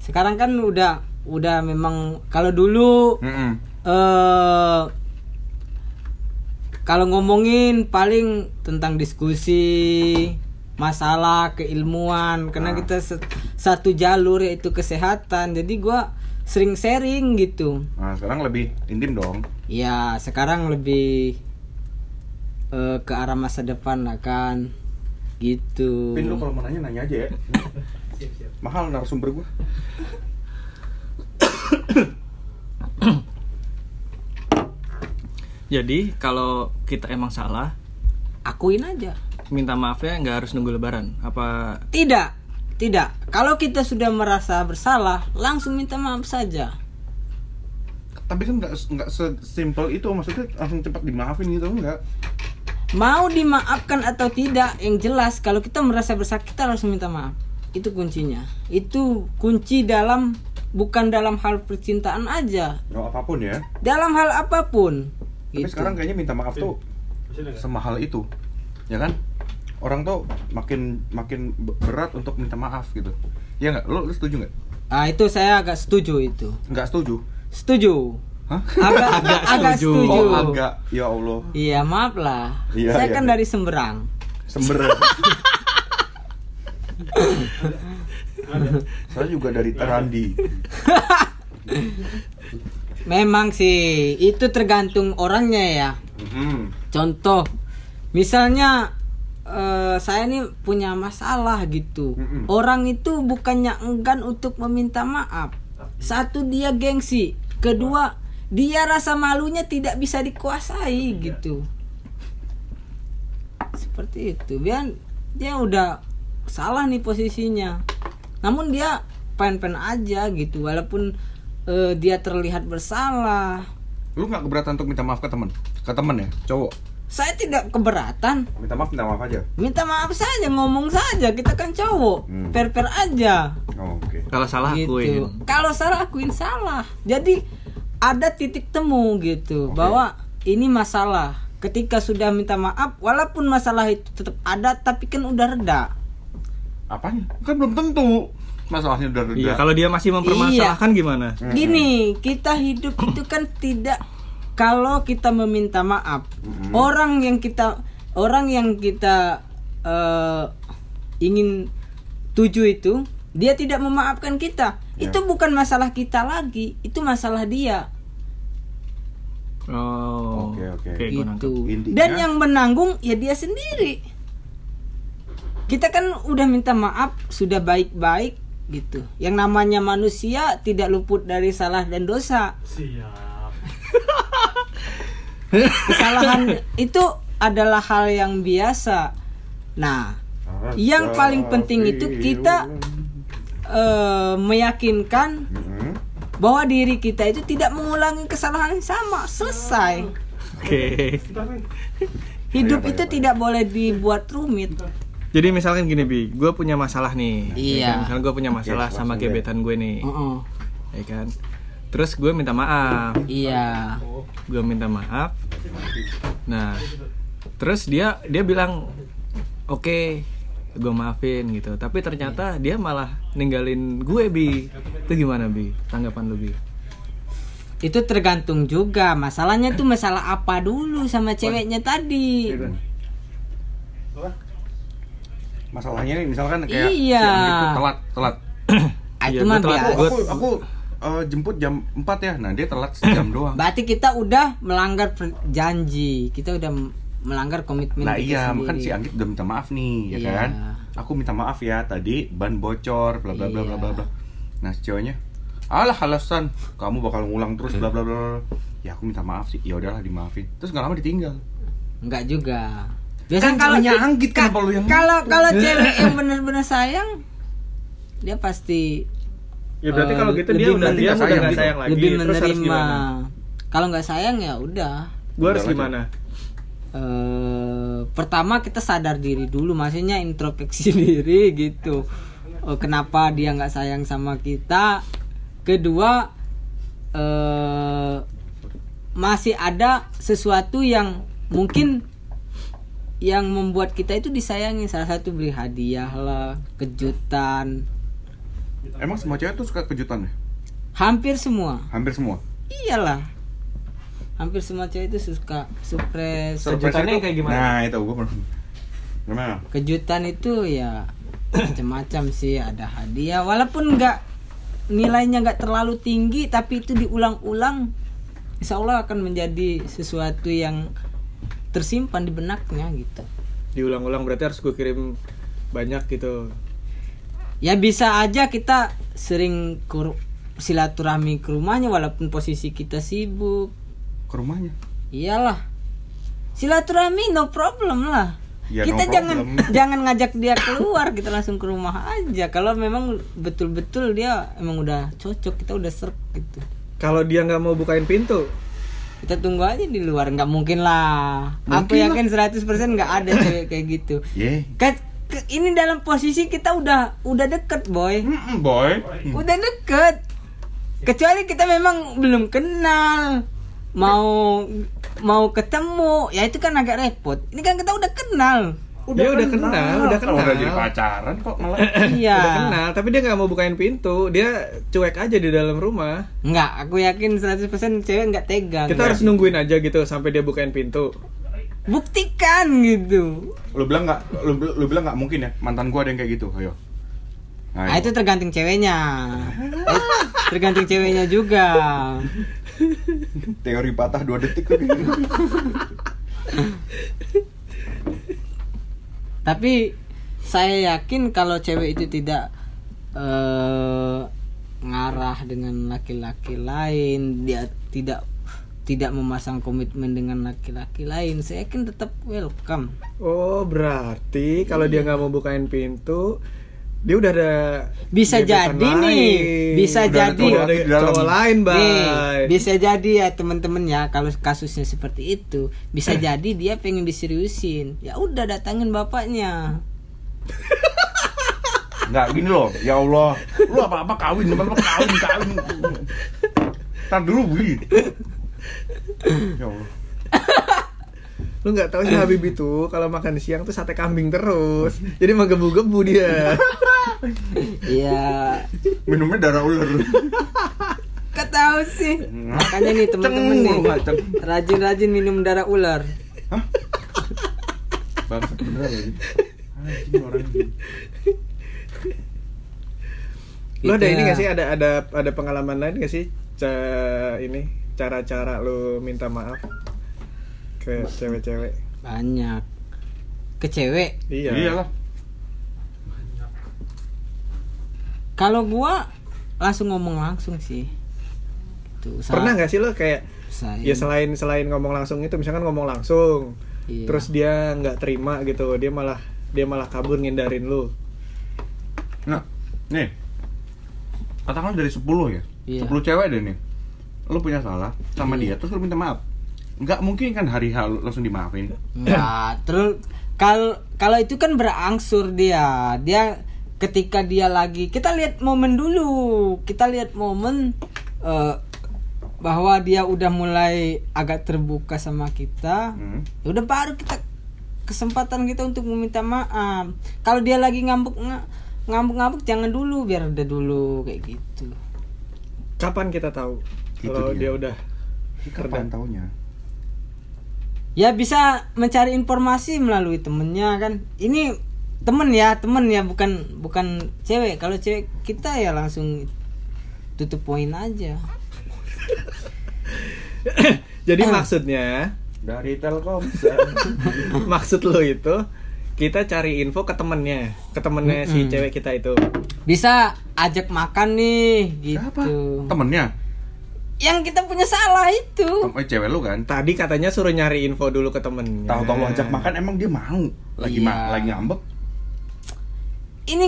Speaker 2: Sekarang kan udah udah memang kalau dulu
Speaker 3: Mm-mm.
Speaker 2: eh kalau ngomongin paling tentang diskusi masalah keilmuan karena
Speaker 3: Ah.
Speaker 2: kita satu jalur yaitu kesehatan jadi gua sering sharing gitu
Speaker 3: Nah, sekarang lebih intim dong.
Speaker 2: ya sekarang lebih eh, ke arah masa depan lah kan gitu
Speaker 3: Pin lu kalau mau nanya nanya aja ya. Mahal narasumber gua.
Speaker 1: Jadi kalau kita emang salah,
Speaker 2: akuin aja
Speaker 1: minta maafnya nggak harus nunggu lebaran. Apa
Speaker 2: tidak tidak kalau kita sudah merasa bersalah langsung minta maaf saja
Speaker 3: Tapi kan nggak nggak sesimpel itu maksudnya langsung cepat dimaafin gitu enggak.
Speaker 2: Mau dimaafkan atau tidak, yang jelas kalau kita merasa bersalah kita harus minta maaf. Itu kuncinya. Itu kunci dalam bukan dalam hal percintaan aja,
Speaker 3: No apa pun ya.
Speaker 2: dalam hal apa pun.
Speaker 3: Tapi
Speaker 2: Gitu.
Speaker 3: sekarang kayaknya minta maaf tuh semahal itu. Ya kan? Orang tuh makin makin be- berat untuk minta maaf gitu. Ya nggak? Lo, lo setuju nggak?
Speaker 2: Ah itu saya agak setuju itu.
Speaker 3: Nggak setuju.
Speaker 2: Setuju.
Speaker 3: Hah?
Speaker 2: Agak agak, agak
Speaker 1: setuju.
Speaker 2: setuju.
Speaker 3: Oh agak. Ya Allah.
Speaker 2: Iya maaf lah.
Speaker 3: Iya,
Speaker 2: saya
Speaker 3: iya,
Speaker 2: kan
Speaker 3: iya.
Speaker 2: dari Semberang.
Speaker 3: Sember. Saya juga dari Terandi.
Speaker 2: Memang sih itu tergantung orangnya ya.
Speaker 3: Mhm.
Speaker 2: Contoh, misalnya eh, saya ini punya masalah gitu.
Speaker 3: Mm-mm.
Speaker 2: Orang itu bukannya enggan untuk meminta maaf. Satu dia gengsi, kedua dia rasa malunya tidak bisa dikuasai gitu. Seperti itu. Biar dia udah salah nih posisinya. Namun dia pen-pen aja gitu walaupun eh, dia terlihat bersalah.
Speaker 3: Lu nggak keberatan untuk minta maaf ke temen? Ke temen ya, cowok.
Speaker 2: Saya tidak keberatan.
Speaker 3: Minta maaf, minta maaf aja.
Speaker 2: Minta maaf saja, ngomong saja. Kita kan cowok,
Speaker 3: Hmm.
Speaker 2: per-per aja.
Speaker 3: Oh, Oke.
Speaker 1: kalau salah
Speaker 2: gitu.
Speaker 1: akuin?
Speaker 2: Kalau salah akuin salah. Jadi ada titik temu gitu
Speaker 3: Oke.
Speaker 2: bahwa ini masalah. Ketika sudah minta maaf, walaupun masalah itu tetap ada, tapi kan udah reda.
Speaker 3: Apanya? Kan belum tentu. Masalahnya udah reda.
Speaker 1: Iya, kalau dia masih mempermasalahkan gimana?
Speaker 3: Hmm.
Speaker 2: Gini, kita hidup itu kan tidak kalau kita meminta maaf.
Speaker 3: Hmm.
Speaker 2: Orang yang kita orang yang kita eh, ingin tuju itu, dia tidak memaafkan kita.
Speaker 3: Ya.
Speaker 2: Itu bukan masalah kita lagi, itu masalah dia.
Speaker 1: Oh.
Speaker 3: Oke, oke.
Speaker 1: nangkep.
Speaker 2: gitu.
Speaker 3: Intinya-
Speaker 2: Dan yang menanggung ya dia sendiri. Kita kan udah minta maaf, sudah baik-baik gitu. Yang namanya manusia tidak luput dari salah dan dosa. Kesalahan itu adalah hal yang biasa. Nah, yang paling penting itu kita eh, meyakinkan
Speaker 3: Mhm.
Speaker 2: bahwa diri kita itu tidak mengulangi kesalahan yang sama. Selesai.
Speaker 1: Oke.
Speaker 2: Hidup
Speaker 3: Iya,
Speaker 2: itu
Speaker 3: iya,
Speaker 2: tidak boleh dibuat rumit.
Speaker 1: Jadi misalkan gini bi, gue punya masalah nih.
Speaker 2: Iya.
Speaker 1: Ya kan? Misalkan gue punya masalah sama gebetan gue nih,
Speaker 2: Heeh.
Speaker 1: ya kan. Terus gue minta maaf,
Speaker 2: Iya.
Speaker 1: gue minta maaf. Nah, terus dia dia bilang oke, gue maafin gitu. Tapi ternyata dia malah ninggalin gue bi. Itu gimana bi? Tanggapan lu bi?
Speaker 2: Itu tergantung juga. Masalahnya tuh masalah apa dulu sama ceweknya tadi.
Speaker 3: Masalahnya nih misalkan kayak
Speaker 2: Iya.
Speaker 3: si telat, telat.
Speaker 2: Ah,
Speaker 1: Iya,
Speaker 2: Itu mah
Speaker 1: gua telat.
Speaker 2: biasa.
Speaker 3: Aku aku eh, jemput jam 4 ya. Nah, dia telat sejam doang.
Speaker 2: Berarti kita udah melanggar janji. Kita udah melanggar komitmen
Speaker 3: Nah iya,
Speaker 2: sendiri.
Speaker 3: kan si Anggit udah minta maaf nih, ya
Speaker 2: Iya.
Speaker 3: kan? Aku minta maaf ya tadi ban bocor, bla bla bla bla
Speaker 2: Iya.
Speaker 3: bla bla. Nah si ceweknya, alah alasan kamu bakal ngulang terus bla bla bla. bla." Ya aku minta maaf sih, ya udahlah dimaafin. Terus nggak lama ditinggal.
Speaker 2: Enggak juga.
Speaker 3: Kan ceweknya Anggit,
Speaker 2: ka-
Speaker 3: kenapa lu yang
Speaker 2: kalau kalau cewek yang benar-benar sayang dia pasti
Speaker 1: Ya berarti
Speaker 2: eh,
Speaker 1: kalau gitu dia udah dia udah
Speaker 3: sayang
Speaker 1: nggak
Speaker 3: gitu.
Speaker 1: sayang lagi.
Speaker 2: lebih
Speaker 1: Terus harus
Speaker 2: menerima.
Speaker 1: gimana?
Speaker 2: Kalau nggak sayang ya udah.
Speaker 1: Gue harus
Speaker 3: Udah
Speaker 1: gimana?
Speaker 2: eh pertama kita sadar diri dulu, maksudnya introspeksi diri gitu. Oh, kenapa dia nggak sayang sama kita? Kedua, eh masih ada sesuatu yang mungkin yang membuat kita itu disayangi. Salah satu beri hadiah lah, kejutan,
Speaker 3: Emang semua cewek tuh suka kejutan ya?
Speaker 2: hampir semua.
Speaker 3: Hampir semua.
Speaker 2: Iyalah. hampir semua cewek itu suka surprise
Speaker 3: Surprise
Speaker 1: Kejutannya
Speaker 3: itu-
Speaker 1: kayak gimana?
Speaker 3: Nah, itu gue pernah. Gimana?
Speaker 2: kejutan itu ya macam-macam sih ada hadiah walaupun nggak nilainya nggak terlalu tinggi tapi itu diulang-ulang insya Allah akan menjadi sesuatu yang tersimpan di benaknya gitu
Speaker 1: diulang-ulang berarti harus gue kirim banyak gitu
Speaker 2: ya bisa aja kita sering kur- silaturahmi ke rumahnya walaupun posisi kita sibuk.
Speaker 3: Ke rumahnya.
Speaker 2: iyalah. Silaturahmi no problem lah.
Speaker 3: Ya,
Speaker 2: kita
Speaker 3: no
Speaker 2: jangan
Speaker 3: problem.
Speaker 2: jangan ngajak dia keluar kita langsung ke rumah aja. Kalau memang betul-betul dia emang udah cocok kita udah serp gitu.
Speaker 1: Kalau dia nggak mau bukain pintu?
Speaker 2: Kita tunggu aja di luar nggak mungkin lah. Aku
Speaker 3: Mungkin
Speaker 2: yakin 100% nggak ada cewek kayak gitu.
Speaker 3: Ye.
Speaker 2: Ke- ke- ini dalam posisi kita udah udah deket boy.
Speaker 3: Mm-mm, boy.
Speaker 2: udah deket. Kecuali kita memang belum kenal mau mau ketemu. Ya itu kan agak repot. Ini kan kita udah kenal.
Speaker 1: Dia udah kenal, udah
Speaker 3: Kalau
Speaker 1: kenal.
Speaker 3: udah jadi pacaran kok malah.
Speaker 2: iya.
Speaker 1: Udah kenal tapi dia nggak mau bukain pintu. Dia cuek aja di dalam rumah.
Speaker 2: Nggak aku yakin 100% cewek nggak tega
Speaker 1: kita harus nungguin aja gitu sampai dia bukain pintu
Speaker 2: buktikan gitu
Speaker 3: Lu bilang nggak? Lu, lu bilang nggak mungkin ya? Mantan gua ada yang kayak gitu. Ayo. Ayo.
Speaker 2: nah itu tergantung ceweknya Eh, tergantung ceweknya juga
Speaker 3: teori patah dua detik tuh.
Speaker 2: tapi saya yakin kalau cewek itu tidak eh, ngarah dengan laki-laki lain dia tidak tidak memasang komitmen dengan laki-laki lain saya yakin tetap welcome
Speaker 1: oh berarti kalau dia nggak mau bukain pintu dia udah ada
Speaker 2: Bisa jadi nih,
Speaker 1: lain.
Speaker 2: bisa
Speaker 1: Udah ada
Speaker 2: jadi.
Speaker 1: cowok- ada cowok lain
Speaker 2: Nih,
Speaker 1: bay
Speaker 2: bisa jadi ya teman-teman ya kalau kasusnya seperti itu bisa jadi dia pengen diseriusin ya udah datangin bapaknya
Speaker 3: Nggak gini loh. Ya Allah. Lu apa-apa kawin, apa-apa kawin, kawin. Tar dulu, Wi. Ya Allah.
Speaker 1: lu nggak tahu sih Habib itu kalau makan siang tuh sate kambing terus. Jadi menggebu-gebu dia.
Speaker 2: Iya.
Speaker 3: Minumnya darah ular.
Speaker 2: Gak tahu sih. Makanya nih teman-teman nih. rajin-rajin minum darah ular.
Speaker 3: Hah? Bangsa beneran lagi. Anjing orang ini.
Speaker 1: lu ada
Speaker 2: Gitu
Speaker 1: ini gak sih? Ada ada ada pengalaman lain gak sih? Ini cara-cara lu minta maaf ke cewek-cewek
Speaker 2: banyak ke cewek
Speaker 1: iya
Speaker 3: Iyalah.
Speaker 2: kalau gua langsung ngomong langsung sih gitu
Speaker 1: pernah nggak sih lo kayak
Speaker 2: saya
Speaker 1: ya selain selain ngomong langsung itu misalkan ngomong langsung
Speaker 2: Iya.
Speaker 1: terus dia nggak terima gitu dia malah dia malah kabur ngindarin lu
Speaker 3: Nah, nih. Katakanlah dari 10 ya.
Speaker 2: Iya.
Speaker 3: 10 cewek deh nih. Lu punya salah sama dia terus lu minta maaf. Nggak mungkin kan hari H lu langsung dimaafin.
Speaker 2: Nah, terus kalau kalau itu kan berangsur dia. Dia ketika dia lagi kita lihat momen dulu. Kita lihat momen eh, bahwa dia udah mulai agak terbuka sama kita.
Speaker 3: Hmm.
Speaker 2: Ya udah baru kita kesempatan kita untuk meminta maaf. Kalau dia lagi ngambek nga- ngambek-ngambek jangan dulu biar udah dulu kayak gitu.
Speaker 1: kapan kita tahu kalau
Speaker 3: dia.
Speaker 1: dia udah
Speaker 3: Kapan taunya?
Speaker 2: Ya bisa mencari informasi melalui temennya kan. Ini temen ya, temen ya bukan bukan cewek. Kalau cewek kita ya langsung tutup poin aja.
Speaker 1: jadi maksudnya
Speaker 3: Dari Telkomsel.
Speaker 1: maksud lo itu kita cari info ke temennya ke temennya si
Speaker 2: Mm-mm.
Speaker 1: cewek kita itu
Speaker 2: Bisa ajak makan nih
Speaker 3: Siapa?
Speaker 2: gitu.
Speaker 3: Temennya?
Speaker 2: Yang kita punya salah itu.
Speaker 3: Eh, cewek lu kan?
Speaker 1: tadi katanya suruh nyari info dulu ke temennya
Speaker 3: Tahu-tahu lu ajak makan emang dia mau. Lagi
Speaker 2: Iya.
Speaker 3: ma- lagi ngambek.
Speaker 2: Ini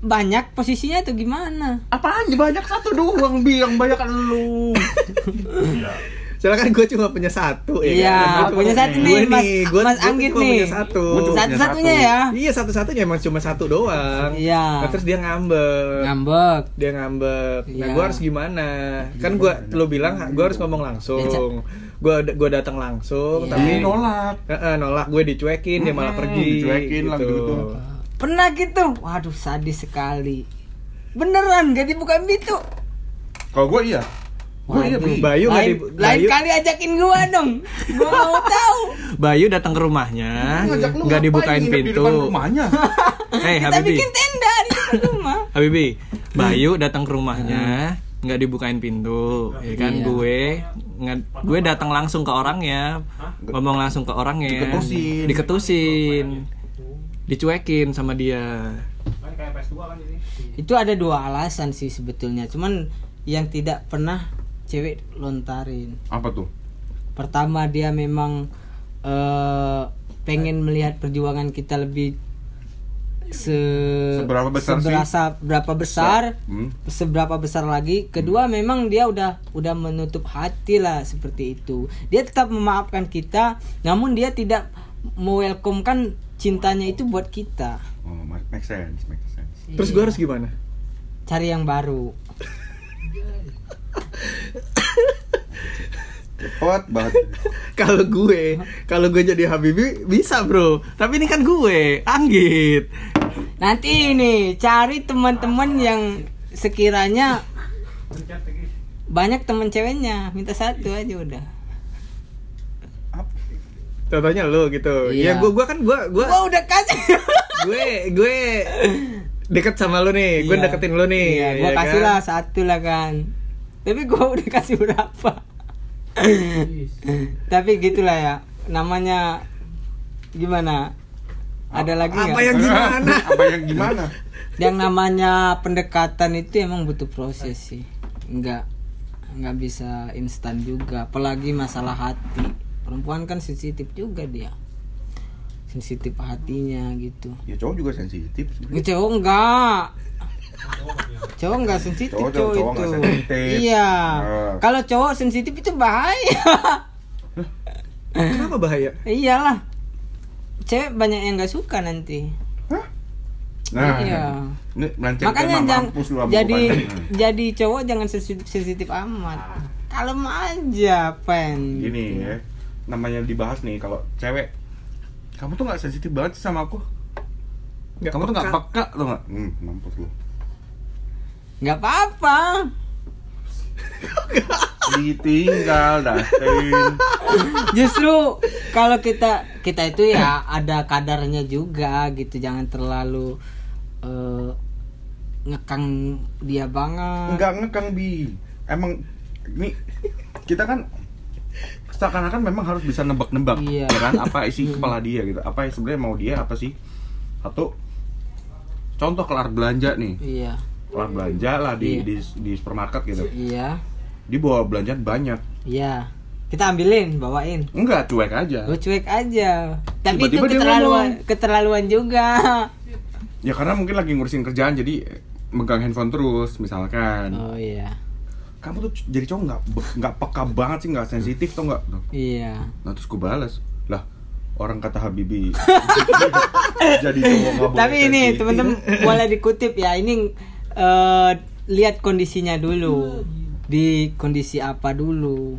Speaker 2: banyak posisinya atau gimana?
Speaker 3: Apaan banyak satu doang bi yang banyak kan lu.
Speaker 1: soalnya kan gue cuma punya satu ya
Speaker 2: Iya,
Speaker 1: kan?
Speaker 2: punya satu
Speaker 1: Gue
Speaker 2: nih, Mas,
Speaker 1: gue
Speaker 2: Mas
Speaker 1: gue
Speaker 2: Anggit
Speaker 1: cuma
Speaker 2: nih.
Speaker 1: punya satu
Speaker 3: Gua
Speaker 2: Satu-satunya
Speaker 3: satu.
Speaker 2: ya.
Speaker 1: iya satu-satunya emang cuma satu doang
Speaker 2: Iya.
Speaker 1: nah, terus dia ngambek
Speaker 2: Ngambek.
Speaker 1: dia ngambek nah
Speaker 2: Iya.
Speaker 1: gue harus gimana kan gue lo bilang gue harus ngomong langsung gue gue datang langsung
Speaker 2: Iya.
Speaker 1: tapi
Speaker 3: nolak.
Speaker 1: Nolak gue dicuekin dia malah
Speaker 3: Hmm,
Speaker 1: pergi
Speaker 3: dicuekin lah gitu.
Speaker 2: Pernah gitu? Waduh, sadis sekali. Beneran gak dibuka pintu?
Speaker 3: Kalau gue iya. Oh iya.
Speaker 1: Bayu nggak
Speaker 2: lain,
Speaker 1: di-
Speaker 2: lain
Speaker 1: Bayu-
Speaker 2: kali ajakin gua dong. Gua mau tahu.
Speaker 1: Bayu datang ke rumahnya, nggak dibukain
Speaker 3: di
Speaker 1: pintu.
Speaker 3: depan rumahnya.
Speaker 1: Eh,
Speaker 2: Kita
Speaker 1: Habibi,
Speaker 2: bikin tenda di depan rumah.
Speaker 1: Habibi, Bayu datang ke rumahnya, nggak dibukain pintu, ya kan?
Speaker 2: Iya.
Speaker 1: Gue, nggak- gue datang langsung ke orangnya, ngomong langsung ke orangnya,
Speaker 3: Diketusin.
Speaker 1: diketusin, dicuekin sama dia.
Speaker 2: Itu ada dua alasan sih sebetulnya. Cuman yang tidak pernah cewek lontarin.
Speaker 3: Apa tuh?
Speaker 2: Pertama dia memang eh, pengen melihat perjuangan kita lebih se
Speaker 3: Seberapa besar sih?
Speaker 2: seberasa berapa besar
Speaker 3: Hmm.
Speaker 2: seberapa besar lagi kedua memang dia udah udah menutup hati lah seperti itu dia tetap memaafkan kita namun dia tidak mewelcomekan cintanya itu buat kita
Speaker 3: Oh, ma- make sense, make sense.
Speaker 1: Terus gue harus gimana?
Speaker 2: cari yang baru
Speaker 3: Cepet banget.
Speaker 1: Kalau gue, kalau gue jadi Habibi bisa bro. Tapi ini kan gue, Anggit.
Speaker 2: nanti ini cari teman-teman yang sekiranya banyak teman ceweknya minta satu aja udah
Speaker 1: Contohnya lo gitu.
Speaker 2: Iya.
Speaker 1: Ya gue, gue kan gue, gue,
Speaker 2: gua udah kasih
Speaker 1: gue, gue deket sama lo nih. Gue
Speaker 2: Iya.
Speaker 1: deketin lo nih.
Speaker 2: Iya, gua
Speaker 1: ya
Speaker 2: kasih
Speaker 1: kan?
Speaker 2: lah satu lah kan. Tapi gua udah kasih berapa? Tapi gitulah ya. Namanya gimana? Ada lagi
Speaker 1: Apa
Speaker 2: nggak?
Speaker 1: yang gimana?
Speaker 3: Apa yang gimana?
Speaker 2: Yang namanya pendekatan itu emang butuh proses sih. Enggak nggak bisa instan juga. Apalagi masalah hati. Perempuan kan sensitif juga dia. Sensitif hatinya gitu.
Speaker 3: Ya cowok juga sensitif sebenarnya.
Speaker 2: Ini cowok enggak. Cowok enggak sensitif
Speaker 3: Cowok-
Speaker 2: cowok,
Speaker 3: cowok
Speaker 2: itu.
Speaker 3: sensitif.
Speaker 2: Iya.
Speaker 3: Ah.
Speaker 2: Kalau cowok sensitif itu bahaya.
Speaker 1: Kenapa bahaya?
Speaker 2: Iyalah. Cewek banyak yang nggak suka nanti.
Speaker 3: Hah? Nah,
Speaker 2: Iya.
Speaker 3: ini
Speaker 2: Makanya jangan
Speaker 3: mampus lu sama
Speaker 2: jadi
Speaker 3: bukannya.
Speaker 2: jadi cowok jangan sensitif, sensitif amat. Kalem aja, pen.
Speaker 3: Gini ya, namanya dibahas nih kalau cewek kamu tuh nggak sensitif banget sih sama aku.
Speaker 1: Nggak
Speaker 3: kamu tuh nggak
Speaker 1: peka.
Speaker 3: peka tuh nggak? Hmm, mampus lu.
Speaker 2: Nggak apa-apa.
Speaker 3: Ditinggal, Dustin.
Speaker 2: Justru kalau kita kita itu ya ada kadarnya juga gitu, jangan terlalu eh, ngekang dia banget.
Speaker 3: Enggak ngekang bi. Emang ini kita kan seakan-akan memang harus bisa nebak-nebak
Speaker 2: Iya.
Speaker 3: ya kan apa isi kepala dia gitu apa sebenarnya mau dia apa sih satu contoh kelar belanja nih
Speaker 2: Iya,
Speaker 3: kelar belanja lah di
Speaker 2: Iya.
Speaker 3: di, di supermarket gitu
Speaker 2: iya,
Speaker 3: dia bawa belanjaan banyak
Speaker 2: iya. Kita ambilin, bawain.
Speaker 3: enggak cuek aja
Speaker 2: Gue cuek aja. Tapi
Speaker 3: Tiba-tiba
Speaker 2: itu keterlaluan, keterlaluan juga.
Speaker 3: ya karena mungkin lagi ngurusin kerjaan jadi megang handphone terus misalkan
Speaker 2: Oh iya,
Speaker 3: kamu tuh jadi cowok nggak nggak peka banget sih nggak sensitif tuh nggak
Speaker 2: iya.
Speaker 3: nah terus gue balas lah orang kata Habibi jadi cowok
Speaker 2: Tapi ini teman-teman boleh dikutip ya. Ini eh, lihat kondisinya dulu. Di kondisi apa dulu.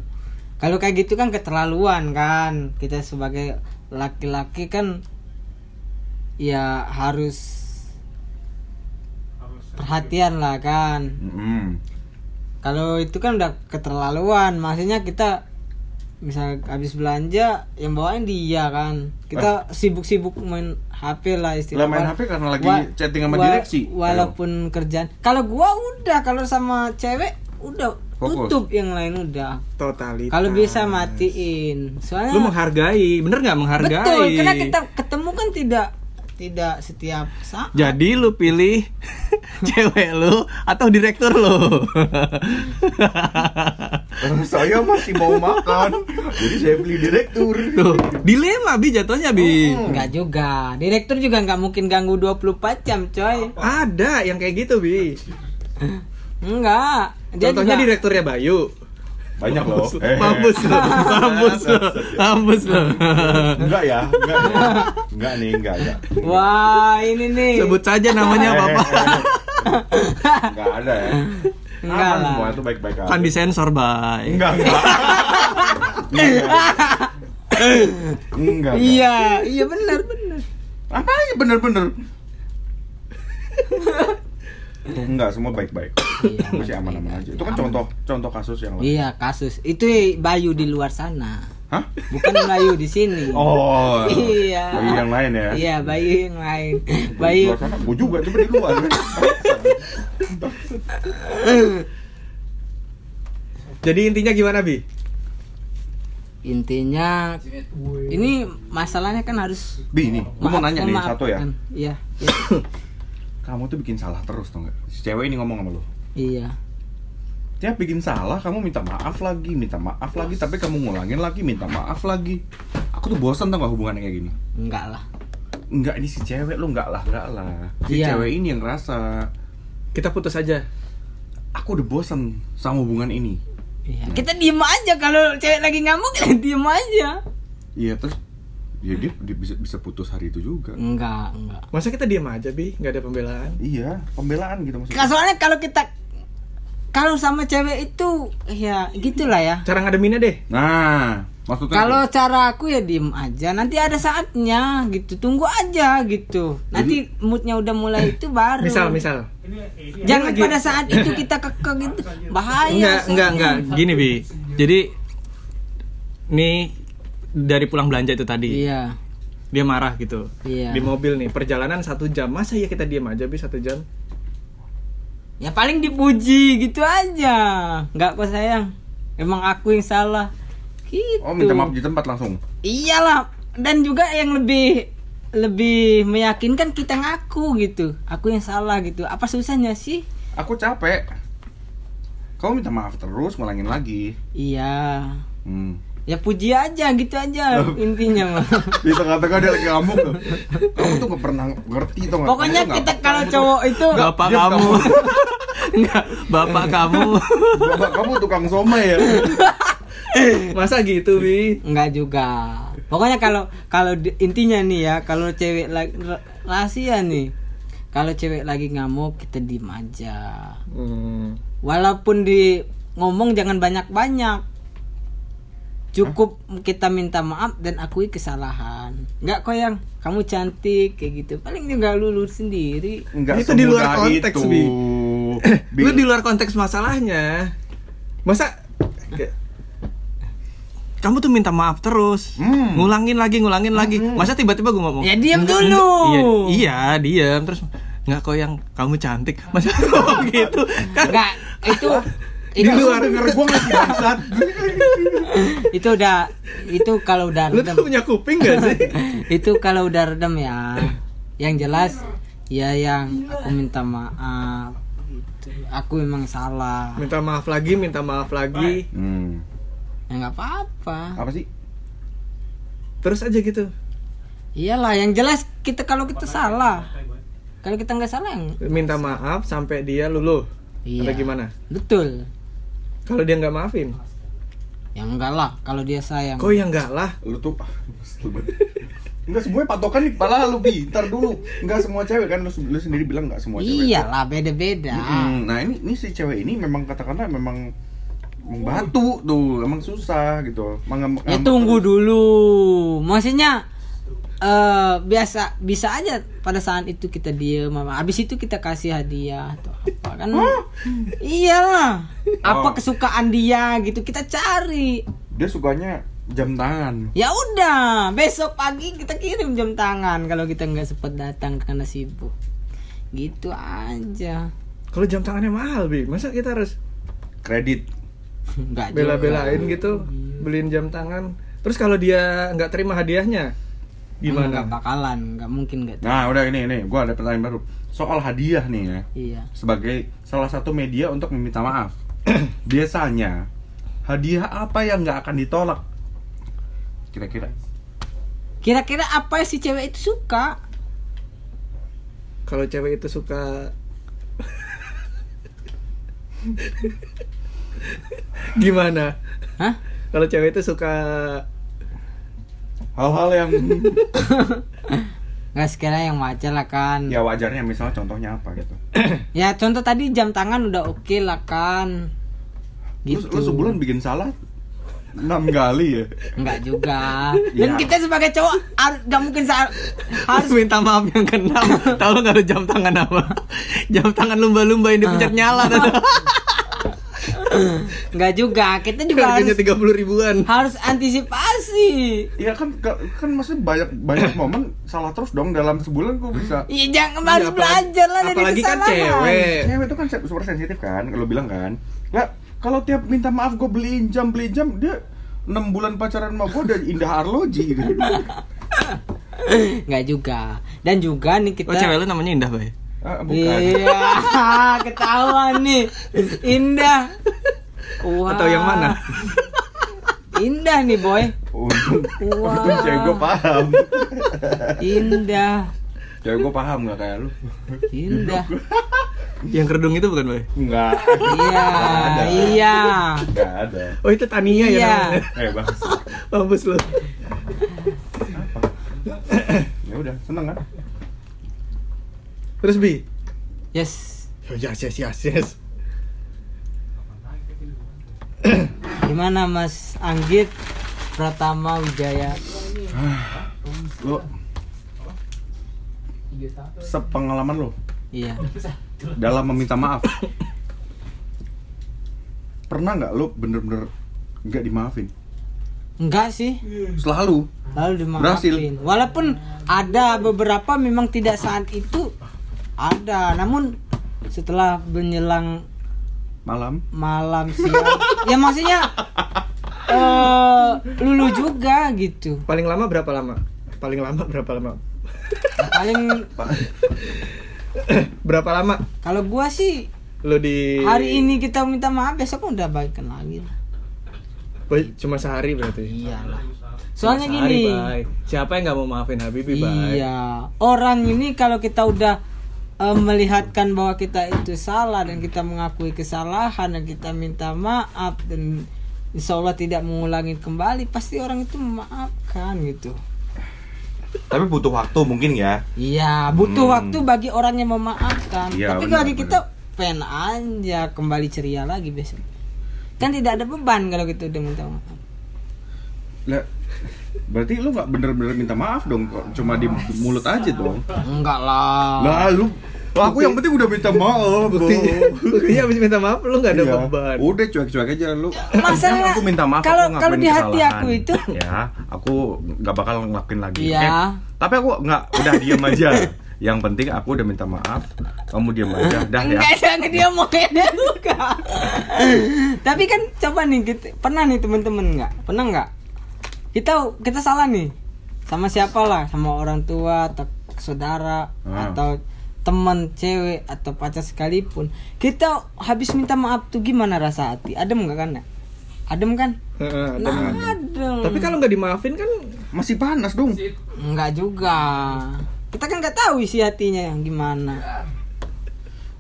Speaker 2: Kalau kayak gitu kan keterlaluan kan. Kita sebagai laki-laki kan ya harus perhatian lah kan. Kalau itu kan udah keterlaluan. Maksudnya kita misal habis belanja yang bawain dia kan. Kita sibuk-sibuk main HP lah
Speaker 3: lah
Speaker 2: istilahnya.
Speaker 3: main HP karena lagi
Speaker 2: Wa-
Speaker 3: chatting sama
Speaker 2: wa-
Speaker 3: direksi
Speaker 2: Walaupun kerjaan. Kalau gua udah kalau sama cewek udah
Speaker 3: Fokus.
Speaker 2: tutup yang lain udah.
Speaker 1: Totalitas.
Speaker 2: Kalau bisa matiin. Soalnya
Speaker 1: Lu menghargai, bener nggak menghargai?
Speaker 2: betul karena kita ketemu kan tidak tidak setiap saat.
Speaker 1: Jadi lu pilih cewek lu atau direktur lu?
Speaker 3: Karena saya masih mau makan jadi saya beli direktur
Speaker 1: Tuh, dilema bi jatuhnya bi.
Speaker 2: Enggak juga. Direktur juga nggak mungkin ganggu 24 jam, coy.
Speaker 1: Ada yang kayak gitu bi.
Speaker 2: Enggak. Dia
Speaker 1: Contohnya
Speaker 2: juga-
Speaker 1: direkturnya Bayu.
Speaker 3: banyak loh Eh,
Speaker 1: Mampus lo, mampus lo, mampus lo.
Speaker 3: enggak ya enggak ya. enggak nih enggak ya
Speaker 2: Wah, ini nih.
Speaker 1: Sebut saja namanya apa apa.
Speaker 3: enggak ada ya
Speaker 2: Enggak
Speaker 3: Aman
Speaker 2: lah.
Speaker 3: semua itu baik-baik aja
Speaker 1: Kan disensor bay.
Speaker 3: enggak enggak enggak enggak
Speaker 2: Iya, iya benar benar.
Speaker 3: apa ya bener-bener Enggak, semua baik-baik.
Speaker 2: Iya,
Speaker 3: Masih aman-aman aja. Itu kan contoh contoh kasus yang lain.
Speaker 2: Iya kasus itu Bayu di luar sana,
Speaker 3: Hah?
Speaker 2: bukan Bayu di sini.
Speaker 3: Oh.
Speaker 2: Iya.
Speaker 3: Bayi yang lain ya.
Speaker 2: Iya Bayu yang lain. Bayu
Speaker 3: gua juga coba di luar.
Speaker 1: Jadi intinya gimana bi?
Speaker 2: intinya ini masalahnya kan harus
Speaker 3: Bi, nih, gua mau nanya nih satu ya.
Speaker 2: Iya. iya.
Speaker 3: Kamu tuh bikin salah terus tuh nggak? Si cewek ini ngomong sama lu.
Speaker 2: Iya.
Speaker 3: Tiap bikin salah, kamu minta maaf lagi, minta maaf lagi, tapi kamu ngulangin lagi, minta maaf lagi. Aku tuh bosan tau gak hubungannya kayak gini.
Speaker 2: Enggak lah.
Speaker 3: Enggak, ini si cewek lu enggak lah, enggak lah. Si
Speaker 2: Iya.
Speaker 3: cewek ini yang ngerasa.
Speaker 1: Kita putus aja.
Speaker 3: Aku udah bosan sama hubungan ini.
Speaker 2: Iya. Kita diem aja kalau cewek lagi ngamuk kita diem aja.
Speaker 3: Iya, terus ya dia, dia bisa bisa putus hari itu juga.
Speaker 2: Enggak, enggak.
Speaker 1: Masa kita diam aja bi? Nggak ada pembelaan.
Speaker 3: Iya, pembelaan gitu
Speaker 2: Nah,
Speaker 3: maksudnya.
Speaker 2: soalnya kalau kita kalau sama cewek itu ya gitulah ya.
Speaker 1: Cara ngademinnya deh.
Speaker 3: Nah, maksudnya
Speaker 2: Kalau cara aku ya diem aja. Nanti ada saatnya gitu. Tunggu aja gitu. Nanti moodnya udah mulai itu baru.
Speaker 1: Misal misal.
Speaker 2: Jangan
Speaker 1: Lagi-
Speaker 2: pada saat itu kita kekeh gitu. Bahaya.
Speaker 1: Enggak,
Speaker 2: soalnya.
Speaker 1: enggak, enggak. Gini, Bi. Jadi nih dari pulang belanja itu tadi.
Speaker 2: Iya.
Speaker 1: Dia marah gitu.
Speaker 2: Iya.
Speaker 1: Di mobil nih, perjalanan satu jam. Masa ya kita diam aja, Bi, satu jam?
Speaker 2: Ya paling dipuji gitu aja. Enggak kok sayang. Emang aku yang salah. Gitu.
Speaker 3: Oh, minta maaf di tempat langsung.
Speaker 2: Iyalah. Dan juga yang lebih lebih meyakinkan kita ngaku gitu. Aku yang salah gitu. Apa susahnya sih?
Speaker 3: Aku capek. Kamu minta maaf terus, ngulangin lagi.
Speaker 2: Iya.
Speaker 3: Hmm.
Speaker 2: Ya puji aja gitu aja intinya mah.
Speaker 3: Di tengah-tengah dia lagi ngamuk tuh. Kamu tuh gak pernah ngerti tuh nggak?
Speaker 2: Pokoknya kita kalau cowok itu
Speaker 1: Bapak kamu. Enggak, bapak kamu.
Speaker 3: Bapak kamu tukang somai ya.
Speaker 1: Masa gitu, Bi?
Speaker 2: enggak juga. Pokoknya kalau kalau intinya nih ya, kalau cewek lagi rahasia nih. Kalau cewek lagi ngamuk kita diem aja.
Speaker 1: Hmm.
Speaker 2: Walaupun di ngomong jangan banyak-banyak. Cukup kita minta maaf dan akui kesalahan. Enggak kok yang kamu cantik kayak gitu. Paling juga lulu sendiri.
Speaker 3: Enggak
Speaker 1: Itu di luar konteks,
Speaker 3: itu.
Speaker 1: Bi.
Speaker 3: Bi.
Speaker 1: Lu di luar konteks masalahnya. Masa kayak- kamu tuh minta maaf terus,
Speaker 3: Hmm.
Speaker 1: ngulangin lagi, ngulangin lagi. Masa tiba-tiba gue ngomong?
Speaker 2: Ya, diam
Speaker 1: "Enggak,
Speaker 2: dulu."
Speaker 1: enggak." Iya, iya, diam terus nggak kok yang kamu cantik. Masa gitu? Kan
Speaker 2: Enggak, itu
Speaker 1: Di
Speaker 2: itu
Speaker 1: luar.
Speaker 3: denger gua ngasih bangsat.
Speaker 2: itu udah itu kalau udah
Speaker 1: lu
Speaker 2: redam
Speaker 1: tuh punya kuping gak sih?
Speaker 2: itu kalau udah redam ya yang jelas ya yang aku minta maaf gitu. aku emang salah
Speaker 1: minta maaf lagi, minta maaf lagi.
Speaker 3: Hmm.
Speaker 2: ya nggak apa-apa
Speaker 3: Apa sih?
Speaker 1: Terus aja gitu.
Speaker 2: iyalah yang jelas kita kalau kita salah kalau kita nggak salah yang
Speaker 1: Minta maaf sampai dia luluh.
Speaker 2: iya
Speaker 1: Atau gimana?
Speaker 2: betul
Speaker 1: Kalau dia nggak maafin,
Speaker 2: yang enggak lah kalau dia sayang
Speaker 1: kok ya enggak lah.
Speaker 3: Lu tuh Enggak semuanya patokan di kepala lu bi. Ntar dulu. Enggak semua cewek kan lu, lu sendiri bilang enggak semua cewek.
Speaker 2: iyalah beda-beda.
Speaker 3: Nah ini ini si cewek ini memang katakanlah memang memang batu tuh, emang susah gitu. Mengam,
Speaker 2: Ya tunggu dulu. Maksudnya eh biasa bisa aja pada saat itu kita diem apa habis itu kita kasih hadiah atau apa kan iyalah apa
Speaker 3: Oh.
Speaker 2: kesukaan dia gitu kita cari
Speaker 3: Dia sukanya jam tangan.
Speaker 2: ya udah besok pagi kita kirim jam tangan kalau kita nggak sempat datang karena sibuk gitu aja
Speaker 1: Kalau jam tangannya mahal, Bi. Masa kita harus
Speaker 3: Kredit.
Speaker 1: bela-belain gitu beliin jam tangan? Terus kalau dia nggak terima hadiahnya,
Speaker 2: nggak
Speaker 1: gimana?
Speaker 2: bakalan nggak mungkin nggak
Speaker 3: Nah, udah ini ini, gua ada pertanyaan baru. Soal hadiah nih ya.
Speaker 2: iya
Speaker 3: Sebagai salah satu media untuk meminta maaf. Biasanya hadiah apa yang nggak akan ditolak? Kira-kira.
Speaker 2: kira-kira apa si cewek itu suka
Speaker 1: Kalau cewek itu suka gimana?
Speaker 2: Hah?
Speaker 1: Kalau cewek itu suka
Speaker 3: Hal-hal yang
Speaker 2: nggak sekiranya yang wajar lah kan
Speaker 3: ya wajarnya misalnya contohnya apa gitu.
Speaker 2: Ya contoh tadi jam tangan udah oke lah kan.
Speaker 3: Lu,
Speaker 2: Gitu.
Speaker 3: lu sebulan bikin salah enam kali ya
Speaker 2: Enggak juga.
Speaker 3: Ya.
Speaker 2: Dan kita sebagai cowok har- nggak mungkin sa-
Speaker 1: harus minta maaf yang keenam tahu lo nggak ada jam tangan apa jam tangan lumba-lumba yang dipencet nyala
Speaker 2: nggak juga. Kita juga
Speaker 1: harganya
Speaker 2: harus
Speaker 1: tiga puluh ribuan
Speaker 2: harus antisipasi.
Speaker 3: Iya kan ka- kan maksudnya banyak banyak momen salah terus dong dalam sebulan kok bisa
Speaker 2: Iya jangan harus
Speaker 1: Iya, apalagi-
Speaker 2: belajar lah dari
Speaker 1: apalagi kan cewek
Speaker 3: cewek itu kan super sensitif kan kalau bilang kan lah kalau tiap minta maaf gue beliin jam beliin jam dia enam bulan pacaran sama gue udah indah arloji gitu.
Speaker 2: Nggak juga. Dan juga nih kita
Speaker 1: oh cewek lu namanya Indah bay
Speaker 3: Ah, bukan
Speaker 2: Iya, ketahuan nih. Indah. Wah.
Speaker 1: atau yang mana
Speaker 2: Indah nih, boy.
Speaker 3: untung
Speaker 2: Wah.
Speaker 3: untung cewek gue paham
Speaker 2: Indah.
Speaker 3: cewek gue paham nggak kayak lu
Speaker 2: Indah.
Speaker 1: yang kerudung itu bukan bay
Speaker 3: nggak
Speaker 2: Iya, iya.
Speaker 3: nggak ada
Speaker 1: oh itu Tania ya
Speaker 2: Iya.
Speaker 1: namanya
Speaker 3: eh bang
Speaker 1: mampus lu
Speaker 3: ya udah seneng kan
Speaker 1: terus bi
Speaker 2: Yes.
Speaker 1: oh, yes yes yes yes
Speaker 2: Gimana Mas Anggit Pratama Wijaya?
Speaker 3: lu sepengalaman lo
Speaker 2: Iya.
Speaker 3: dalam meminta maaf pernah nggak lo bener-bener nggak dimaafin
Speaker 2: Enggak sih.
Speaker 3: selalu
Speaker 2: Lalu dimaafin.
Speaker 3: Berhasil.
Speaker 2: Walaupun ada beberapa memang tidak saat itu ada, namun setelah menjelang
Speaker 3: malam.
Speaker 2: malam siang ya maksudnya eh lulu juga gitu.
Speaker 1: Paling lama berapa lama? Paling lama berapa lama?
Speaker 2: Paling
Speaker 1: berapa lama?
Speaker 2: Kalau gua sih
Speaker 1: lu di
Speaker 2: hari ini kita minta maaf besok udah baikan lagi lah.
Speaker 1: Cuma sehari berarti?
Speaker 2: Iyalah. Soalnya
Speaker 1: Cuma sehari,
Speaker 2: gini.
Speaker 1: Bay. siapa yang nggak mau maafin Habibie
Speaker 2: iya. Orang ini kalau kita udah eh, melihatkan bahwa kita itu salah dan kita mengakui kesalahan dan kita minta maaf dan insya Allah tidak mengulangi kembali pasti orang itu memaafkan gitu
Speaker 3: tapi butuh waktu mungkin ya
Speaker 2: Iya, butuh
Speaker 3: Hmm.
Speaker 2: waktu bagi orang yang memaafkan.
Speaker 3: Iya,
Speaker 2: Tapi
Speaker 3: benar,
Speaker 2: bagi kita pengen aja kembali ceria lagi besok. Kan tidak ada beban kalau kita udah minta maaf.
Speaker 3: lah berarti lu nggak bener-bener minta maaf dong kok cuma di mulut aja dong
Speaker 2: Enggak lah.
Speaker 3: lah lu lah, aku yang penting udah minta maaf
Speaker 1: buktinya buktinya abis minta maaf lu nggak ada
Speaker 3: Iya.
Speaker 1: beban
Speaker 3: Udah cuek-cuek aja lu.
Speaker 2: Masalah-
Speaker 3: aku minta maaf
Speaker 2: kalau-
Speaker 3: aku
Speaker 2: kalau di hati
Speaker 3: kesalahan.
Speaker 2: aku itu-
Speaker 3: ya, aku nggak bakal ngelakuin lagi.
Speaker 2: Iya.
Speaker 3: oke? Tapi aku nggak udah diem aja. Yang penting aku udah minta maaf, kamu diem aja. Dah ya.
Speaker 2: Enggak jangan dia mau kayak dia juga. Tapi kan coba nih kita pernah nih teman-teman nggak? Pernah nggak? Kita kita salah nih sama siapa lah, sama orang tua atau saudara
Speaker 3: Ah.
Speaker 2: atau teman cewek atau pacar sekalipun. Kita habis minta maaf tuh gimana rasa hati? Adem nggak kan? ya? Adem kan?
Speaker 1: Heeh, ada
Speaker 2: Nah,
Speaker 1: kan.
Speaker 2: adem.
Speaker 1: tapi kalau nggak dimaafin kan
Speaker 3: Masih panas dong.
Speaker 2: Enggak juga. Kita kan nggak tahu isi hatinya yang gimana.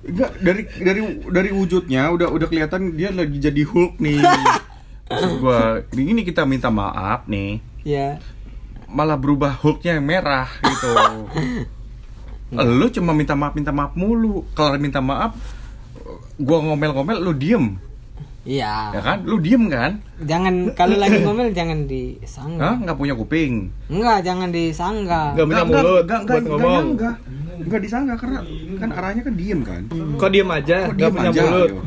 Speaker 3: Enggak dari dari dari wujudnya udah udah kelihatan dia lagi jadi Hulk nih. Maksud gua, ini kita minta maaf nih.
Speaker 2: Ya.
Speaker 3: malah berubah Hulknya yang merah gitu. lu cuma minta maaf minta maaf mulu. Kalau minta maaf, gua ngomel-ngomel, lu diem,
Speaker 2: Iya.
Speaker 3: ya kan? Lu diem kan?
Speaker 2: Jangan kalau lagi ngomel jangan disanggah.
Speaker 3: Hah? Nggak punya kuping?
Speaker 2: Enggak, jangan disanggah.
Speaker 1: Nggak punya mulut
Speaker 3: nggak,
Speaker 1: buat
Speaker 3: nggak,
Speaker 1: ngomong
Speaker 3: Nggak, nggak disangka karena kan arahnya kan diem kan?
Speaker 1: kok diem aja
Speaker 3: Kok
Speaker 1: nggak
Speaker 3: diem
Speaker 1: punya mulut.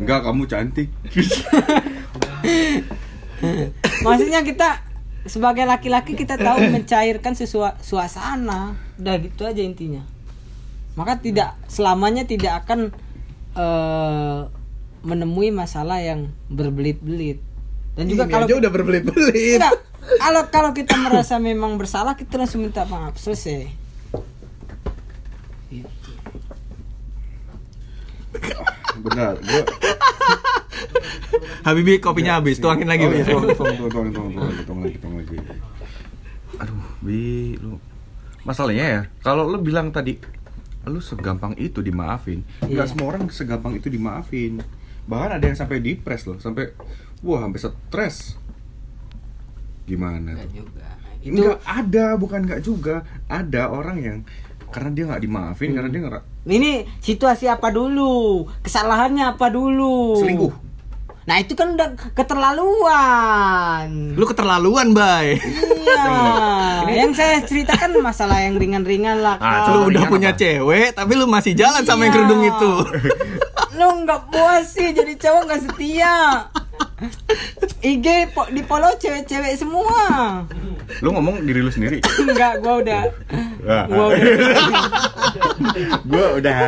Speaker 3: Enggak, kamu cantik.
Speaker 2: Maksudnya kita sebagai laki-laki kita tahu mencairkan sesuatu suasana. Udah gitu aja intinya. Maka tidak selamanya tidak akan eh, menemui masalah yang berbelit-belit. Dan juga
Speaker 1: Ini
Speaker 2: kalau
Speaker 1: aja udah berbelit-belit.
Speaker 2: Kalau kalau kita merasa memang bersalah kita langsung minta maaf selesai.
Speaker 3: Benar, gua
Speaker 1: Habibie kopinya habis tuangin lagi
Speaker 3: Oh,
Speaker 1: Bi.
Speaker 3: iya, tuang, tuang, tuang, tuang, tuang, tuang, tuang lagi, tuang lagi. Aduh, Bi, lu masalahnya ya, kalau lu bilang tadi lu segampang itu dimaafin, nggak
Speaker 2: Iya.
Speaker 3: semua orang segampang itu dimaafin. Bahkan ada yang sampai depres loh, sampai wah sampai stres. Gimana
Speaker 2: juga. Itu
Speaker 3: Enggak ada, bukan nggak juga. Ada orang yang karena dia nggak dimaafin, karena dia nggak
Speaker 2: ini situasi apa dulu? Kesalahannya apa dulu?
Speaker 3: selingkuh.
Speaker 2: Nah itu kan udah keterlaluan.
Speaker 1: Lu keterlaluan, Bay.
Speaker 2: Iya. yang saya ceritakan masalah yang ringan-ringan lah.
Speaker 3: Ah, coba
Speaker 1: Lu udah punya
Speaker 3: apa?
Speaker 1: cewek, tapi lu masih jalan sama yang
Speaker 2: Iya.
Speaker 1: kerudung itu.
Speaker 2: Lu nggak puas sih jadi cowok nggak setia. IG po- di follow cewek-cewek semua.
Speaker 3: Lu ngomong diri lu sendiri.
Speaker 2: Enggak, gua udah.
Speaker 3: Wah.
Speaker 2: Gua udah.
Speaker 3: Gua udah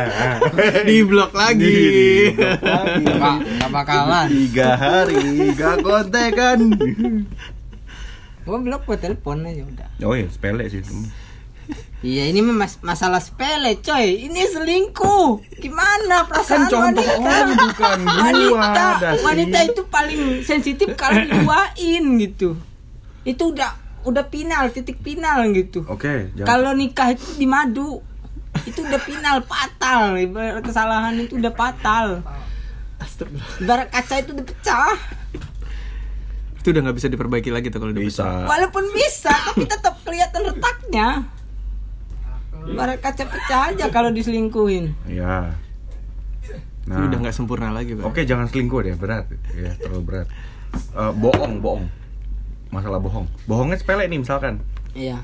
Speaker 1: Di blok lagi.
Speaker 2: Enggak, enggak bakalan.
Speaker 3: Tiga hari gak kontekan.
Speaker 2: Gua blok gua telepon aja udah.
Speaker 3: Oh iya, sepele sih.
Speaker 2: Iya ini mas- masalah sepele coy. Ini selingkuh. Gimana perasaan
Speaker 3: Kan contoh
Speaker 2: wanita?
Speaker 3: orang, bukan gua,
Speaker 2: Wanita
Speaker 3: Dasi.
Speaker 2: Wanita itu paling sensitif kalau diduain gitu. Itu udah udah final titik final gitu.
Speaker 3: Oke, jangan.
Speaker 2: Kalau nikah itu di madu Itu udah final fatal. Kesalahan itu udah fatal. Ibarat kaca itu udah pecah.
Speaker 1: Itu udah nggak bisa diperbaiki lagi tuh kalau udah
Speaker 3: bisa.
Speaker 2: Walaupun bisa tapi tetap kelihatan retaknya Ibarat kaca pecah aja kalau diselingkuhin
Speaker 3: Iya.
Speaker 1: Itu udah nggak sempurna lagi, Bay.
Speaker 3: Oke, jangan selingkuh deh, berat. Ya, terlalu berat. Eh, bohong, bohong. Masalah bohong. Bohongnya sepele nih misalkan.
Speaker 2: Iya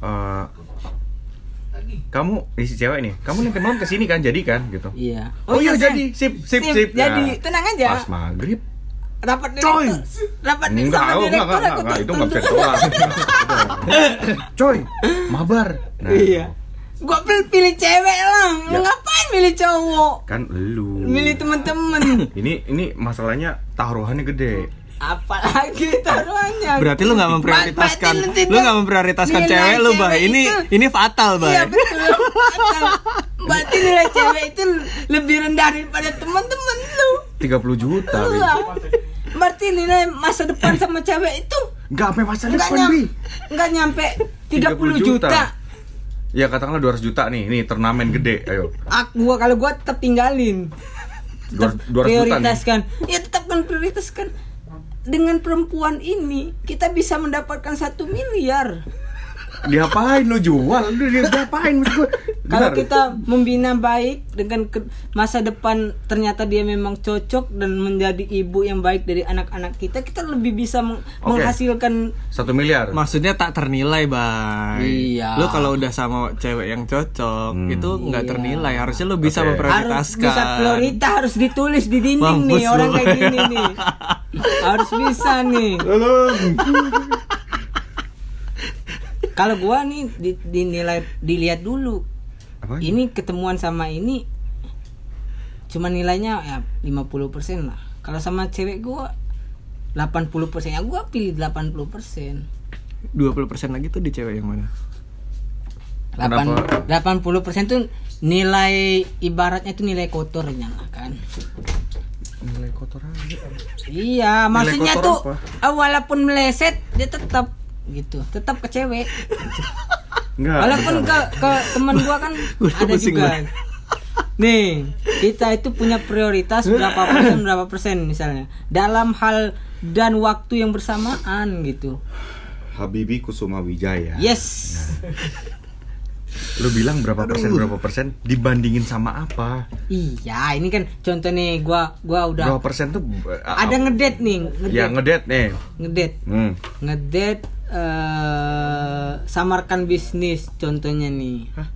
Speaker 3: eh kamu ini si cewek nih, kamu nanti malam ke sini kan, jadi kan gitu.
Speaker 2: Iya.
Speaker 3: Oh, iya
Speaker 2: Sen.
Speaker 3: jadi, sip, sip,
Speaker 2: Sip,
Speaker 3: sip.
Speaker 2: jadi.
Speaker 3: Nah,
Speaker 2: Tenang aja.
Speaker 3: Pas maghrib,
Speaker 2: Rapat
Speaker 3: Coy.
Speaker 2: Rapat di-
Speaker 3: enggak,
Speaker 2: sama
Speaker 3: enggak,
Speaker 2: direktur
Speaker 3: enggak,
Speaker 2: aku
Speaker 3: enggak, itu enggak bisa ditolak. Coy, mabar. Nah,
Speaker 2: Iya. Gua pilih, pilih cewek lah. Lu
Speaker 3: Ya.
Speaker 2: ngapain milih cowok?
Speaker 3: Kan lu.
Speaker 2: Milih temen-temen.
Speaker 3: Ini ini masalahnya taruhannya gede.
Speaker 2: Apalagi taruhannya.
Speaker 1: Berarti lu nggak memprioritaskan, lu nggak memprioritaskan cewek lu, Bay. Ini
Speaker 2: itu-
Speaker 1: ini fatal, Bay.
Speaker 2: Iya betul. Fatal. Berarti nilai cewek itu lebih rendah daripada teman-teman lu.
Speaker 3: 30 juta.
Speaker 2: Berarti nilai masa depan sama cewek itu
Speaker 3: Enggak sampai masa depan,
Speaker 2: nyampe,
Speaker 3: Bi.
Speaker 2: enggak nyampe 30
Speaker 3: 30
Speaker 2: juta.
Speaker 3: juta. Ya katakanlah 200 juta nih, nih turnamen gede, ayo.
Speaker 2: Aku gua kalau gua tetap tinggalin. Tetap
Speaker 3: 200 juta nih.
Speaker 2: prioritaskan. Ya tetap kan prioritaskan. Dengan perempuan ini kita bisa mendapatkan satu miliar.
Speaker 3: Diapain lu jual? Lu dia- diapain maksud gue?
Speaker 2: Kalau kita membina baik dengan ke- masa depan ternyata dia memang cocok dan menjadi ibu yang baik dari anak-anak kita, kita lebih bisa meng-
Speaker 3: Oke.
Speaker 2: menghasilkan
Speaker 3: satu miliar.
Speaker 1: Maksudnya tak ternilai, Bay.
Speaker 2: Iya.
Speaker 1: Lu kalau udah sama cewek yang cocok,
Speaker 3: Hmm.
Speaker 1: itu nggak
Speaker 2: Iya.
Speaker 1: ternilai. Harusnya lu bisa
Speaker 2: harus
Speaker 1: memprioritaskan.
Speaker 2: bisa prioritas harus ditulis di dinding
Speaker 1: Mampus
Speaker 2: nih orang
Speaker 1: lu.
Speaker 2: kayak gini nih. harus bisa nih. Kalau gua nih di- dinilai dilihat dulu.
Speaker 3: Apa?
Speaker 2: Ini ketemuan sama ini cuma nilainya ya 50% lah. Kalau sama cewek gua 80% ya gua pilih 80%.
Speaker 1: 20% lagi tuh di cewek yang mana?
Speaker 2: 8, 80% tuh nilai ibaratnya itu nilai kotornya lah kan.
Speaker 3: Nilai kotor aja.
Speaker 2: Iya, maksudnya
Speaker 3: kotor
Speaker 2: tuh
Speaker 3: apa?
Speaker 2: walaupun meleset dia tetap gitu, tetap ke cewek.
Speaker 3: Enggak.
Speaker 2: Walaupun ke
Speaker 3: enggak.
Speaker 2: ke teman gua kan
Speaker 1: Gua
Speaker 2: ada juga.
Speaker 1: banget.
Speaker 2: Nih, kita itu punya prioritas berapa persen berapa persen misalnya dalam hal dan waktu yang bersamaan gitu.
Speaker 3: Habibi Kusuma Wijaya.
Speaker 2: Yes.
Speaker 3: Lu bilang berapa persen berapa persen dibandingin sama apa?
Speaker 2: Iya, ini kan contoh nih gua gua udah
Speaker 3: Berapa persen tuh
Speaker 2: ada ngedet nih, ngedet.
Speaker 3: Ya ngedet nih.
Speaker 2: ngedet.
Speaker 3: Hmm.
Speaker 2: Ngedet eh samarkan bisnis contohnya nih.
Speaker 3: Hah?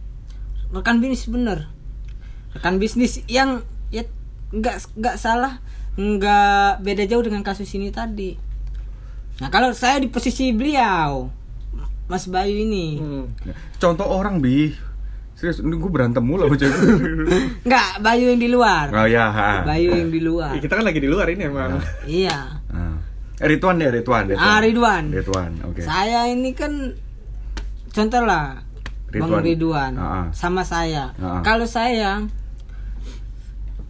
Speaker 2: Rekan bisnis bener. Rekan bisnis yang ya nggak nggak salah, nggak beda jauh dengan kasus ini tadi. Nah kalau saya di posisi beliau, Mas Bayu ini,
Speaker 3: Contoh orang bi. Serius, ini gue berantem mulu sama cewek.
Speaker 2: nggak Bayu yang di luar,
Speaker 3: oh ya. ha.
Speaker 2: Bayu yang di luar.
Speaker 1: kita kan lagi di luar ini emang.
Speaker 2: Iya.
Speaker 3: Ah. Ridwan deh, Ridwan, Ridwan.
Speaker 2: Ah Ridwan.
Speaker 3: Ridwan, oke.
Speaker 2: Saya ini kan contoh lah Bang
Speaker 3: Ridwan. Ah.
Speaker 2: sama saya.
Speaker 3: Ah.
Speaker 2: Kalau saya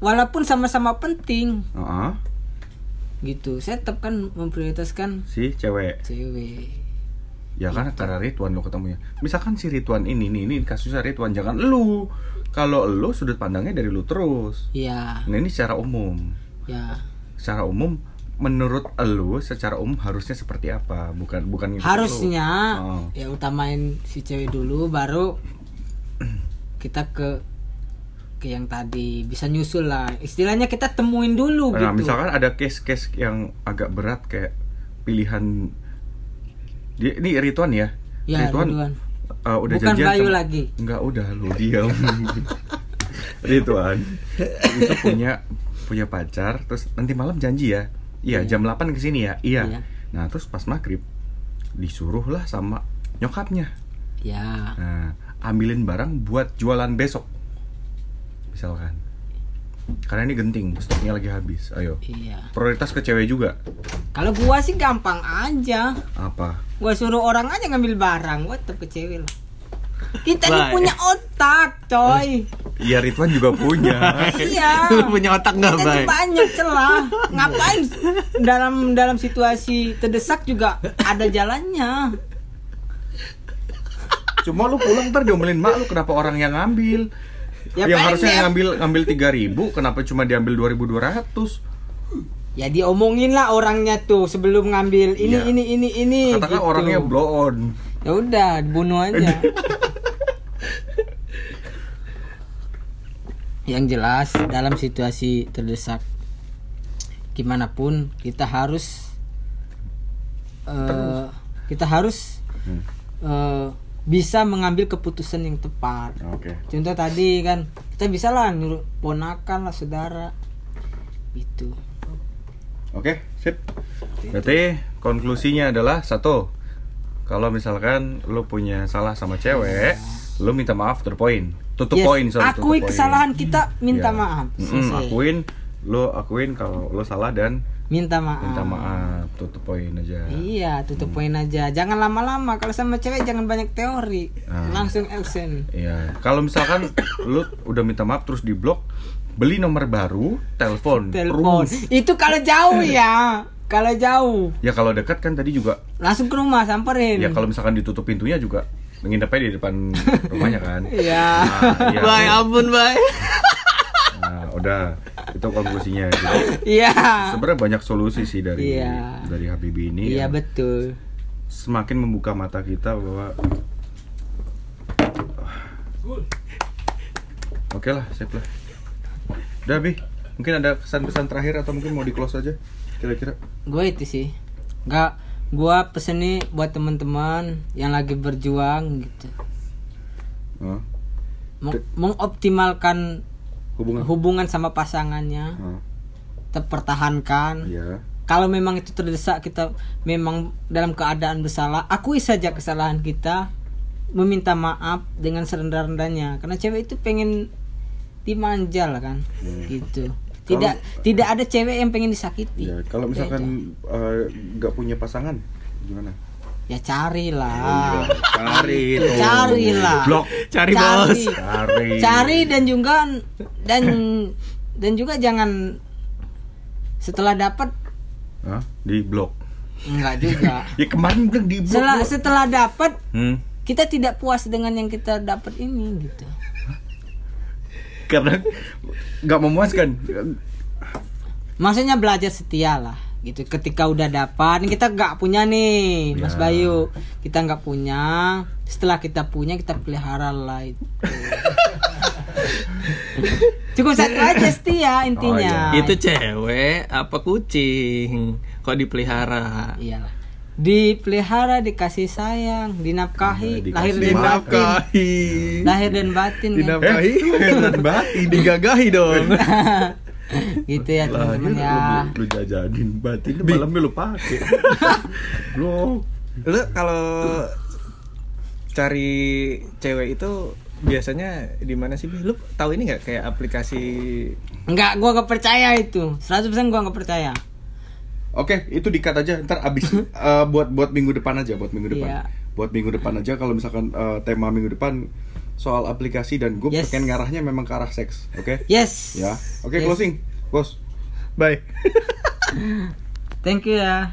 Speaker 2: walaupun sama-sama penting
Speaker 3: Heeh.
Speaker 2: gitu, saya tetap kan memprioritaskan
Speaker 3: Si cewek.
Speaker 2: cewek.
Speaker 3: Ya kan karena Ridwan lo ketemunya. Misalkan si Ridwan ini nih, ini kasusnya Ridwan jangan lu. Kalau lu sudut pandangnya dari lu terus.
Speaker 2: Ya,
Speaker 3: Nah, ini secara umum.
Speaker 2: ya.
Speaker 3: Secara umum menurut lu secara umum harusnya seperti apa? Bukan bukan
Speaker 2: Harusnya.
Speaker 3: Oh.
Speaker 2: ya utamain si cewek dulu baru kita ke ke yang tadi bisa nyusul lah istilahnya kita temuin dulu
Speaker 3: Nah,
Speaker 2: gitu
Speaker 3: misalkan ada case-case yang agak berat kayak pilihan dia ini Rituan ya.
Speaker 2: Ya, Ridwan.
Speaker 3: uh, udah
Speaker 2: Bukan
Speaker 3: janjian
Speaker 2: Bayu
Speaker 3: sama-
Speaker 2: lagi.
Speaker 3: Enggak, udah lu diam. Rituan itu punya punya pacar terus nanti malam janji ya. Iya, jam 8 ke sini ya. Iya.
Speaker 2: Iya.
Speaker 3: Nah, terus pas maghrib disuruh lah sama nyokapnya.
Speaker 2: ya
Speaker 3: Nah, ambilin barang buat jualan besok. Misalkan. Karena ini genting, stoknya lagi habis. Ayo.
Speaker 2: iya
Speaker 3: Prioritas ke cewek juga.
Speaker 2: kalau gua sih gampang aja
Speaker 3: Apa?
Speaker 2: gua suruh orang aja ngambil barang gua tetep ke cewek lah kita ini punya otak coy
Speaker 3: Iya, Ridwan juga punya.
Speaker 2: iya
Speaker 1: Lu punya otak nggak baik?
Speaker 2: banyak celah ngapain dalam dalam situasi terdesak juga ada jalannya
Speaker 3: Cuma lu pulang ntar diomelin mak lu kenapa orang yang ngambil.
Speaker 2: Ya,
Speaker 3: yang harusnya
Speaker 2: dia-
Speaker 3: ngambil ngambil 3000 kenapa cuma diambil 2200?
Speaker 2: ya diomongin lah orangnya tuh sebelum ngambil ini
Speaker 3: Iya.
Speaker 2: ini ini ini
Speaker 3: Katakan
Speaker 2: gitu.
Speaker 3: orangnya blow on.
Speaker 2: Ya udah bunuh aja yang jelas dalam situasi terdesak gimana pun kita harus eh, kita harus
Speaker 3: Hmm.
Speaker 2: eh, bisa mengambil keputusan yang tepat
Speaker 3: Oke.
Speaker 2: contoh tadi kan kita bisa lah nyuruh ponakan lah saudara itu
Speaker 3: Oke, sip. Berarti konklusinya adalah satu. Kalau misalkan lu punya salah sama cewek, lu minta maaf to the point. Tutup
Speaker 2: Yes,
Speaker 3: poin sorry,
Speaker 2: akui kesalahan kita minta
Speaker 3: Iya.
Speaker 2: maaf
Speaker 3: Mm-mm,
Speaker 2: Selesai.
Speaker 3: akuin lu akuin kalau lu salah dan
Speaker 2: minta maaf
Speaker 3: minta maaf tutup poin aja
Speaker 2: Iya, tutup poin aja. Jangan lama-lama. Kalau sama cewek jangan banyak teori.
Speaker 3: Ah.
Speaker 2: Langsung action.
Speaker 3: Iya, kalau misalkan lu udah minta maaf terus di blok, beli nomor baru, telepon,
Speaker 2: Telepon.
Speaker 3: terus.
Speaker 2: Itu kalau jauh ya. Kalau jauh
Speaker 3: Ya kalau dekat kan tadi juga,
Speaker 2: langsung ke rumah samperin.
Speaker 3: ya kalau misalkan ditutup pintunya juga nginepnya di depan rumahnya kan.
Speaker 2: Iya.
Speaker 3: Nah, iya.
Speaker 1: Baik, ampun baik.
Speaker 3: Nah, udah itu konklusinya.
Speaker 2: Iya.
Speaker 3: sebenarnya banyak solusi sih dari
Speaker 2: Iya.
Speaker 3: dari Habibie ini.
Speaker 2: Iya
Speaker 3: yang
Speaker 2: betul.
Speaker 3: Semakin membuka mata kita bahwa Oke lah, sip lah. Udah, Bi. Mungkin ada kesan-pesan terakhir atau mungkin mau di close aja kira-kira.
Speaker 2: Gue itu sih. Enggak gua pesen nih buat teman-teman yang lagi berjuang gitu. Meng- mengoptimalkan
Speaker 3: hubungan.
Speaker 2: hubungan sama pasangannya,
Speaker 3: Oh,
Speaker 2: tetap pertahankan.
Speaker 3: iya.
Speaker 2: kalau memang itu terdesak kita memang dalam keadaan bersalah akui saja kesalahan kita meminta maaf dengan serendah-rendahnya karena cewek itu pengen dimanja lah kan gitu tidak tidak ada cewek yang pengen disakiti
Speaker 3: Ya, kalau misalkan eh, nggak punya pasangan gimana?
Speaker 2: ya carilah
Speaker 3: Cari tuh.
Speaker 2: Carilah.
Speaker 3: Blok.
Speaker 1: Cari bos.
Speaker 3: Cari.
Speaker 2: cari dan juga dan dan juga jangan setelah dapat
Speaker 3: Hah? Di blok.
Speaker 2: enggak juga
Speaker 3: Ya kemarin bilang di blok.
Speaker 2: setelah setelah dapat
Speaker 3: Hmm.
Speaker 2: kita tidak puas dengan yang kita dapat ini gitu
Speaker 3: Karena nggak memuaskan.
Speaker 2: maksudnya belajar setia lah gitu ketika udah dapat kita nggak punya nih Mas
Speaker 3: Ya.
Speaker 2: Bayu kita nggak punya setelah kita punya kita pelihara lah itu cukup satu aja setia intinya
Speaker 3: Oh,
Speaker 1: Itu cewek apa kucing? Kok dipelihara?
Speaker 2: iyalah dipelihara dikasih sayang dinafkahi
Speaker 3: Dikasih
Speaker 2: lahir dan batin
Speaker 1: Dinafkahi.
Speaker 2: lahir dan batin ya.
Speaker 1: Dinafkahi.
Speaker 3: Heran batin.
Speaker 1: Digagahi dong.
Speaker 2: gitu ya
Speaker 3: Lahir
Speaker 2: teman-teman ya
Speaker 3: lu, lu jajanin batin malamnya lu pakai. Blok.
Speaker 1: Lu kalau cari cewek itu biasanya di mana sih? Lu tahu ini nggak kayak aplikasi
Speaker 2: Enggak, gua gak percaya itu 100% gua gak percaya
Speaker 3: Oke, itu dikat aja. Ntar abis eh, buat buat minggu depan aja, buat minggu depan.
Speaker 2: Iya.
Speaker 3: Buat minggu depan aja. Kalau misalkan eh, tema minggu depan soal aplikasi dan gue
Speaker 2: Yes.
Speaker 3: pengen ngarahnya memang ke arah seks, oke?
Speaker 2: Yes
Speaker 3: Ya, oke
Speaker 2: Yes.
Speaker 3: closing, bos.
Speaker 1: Bye.
Speaker 2: Thank you ya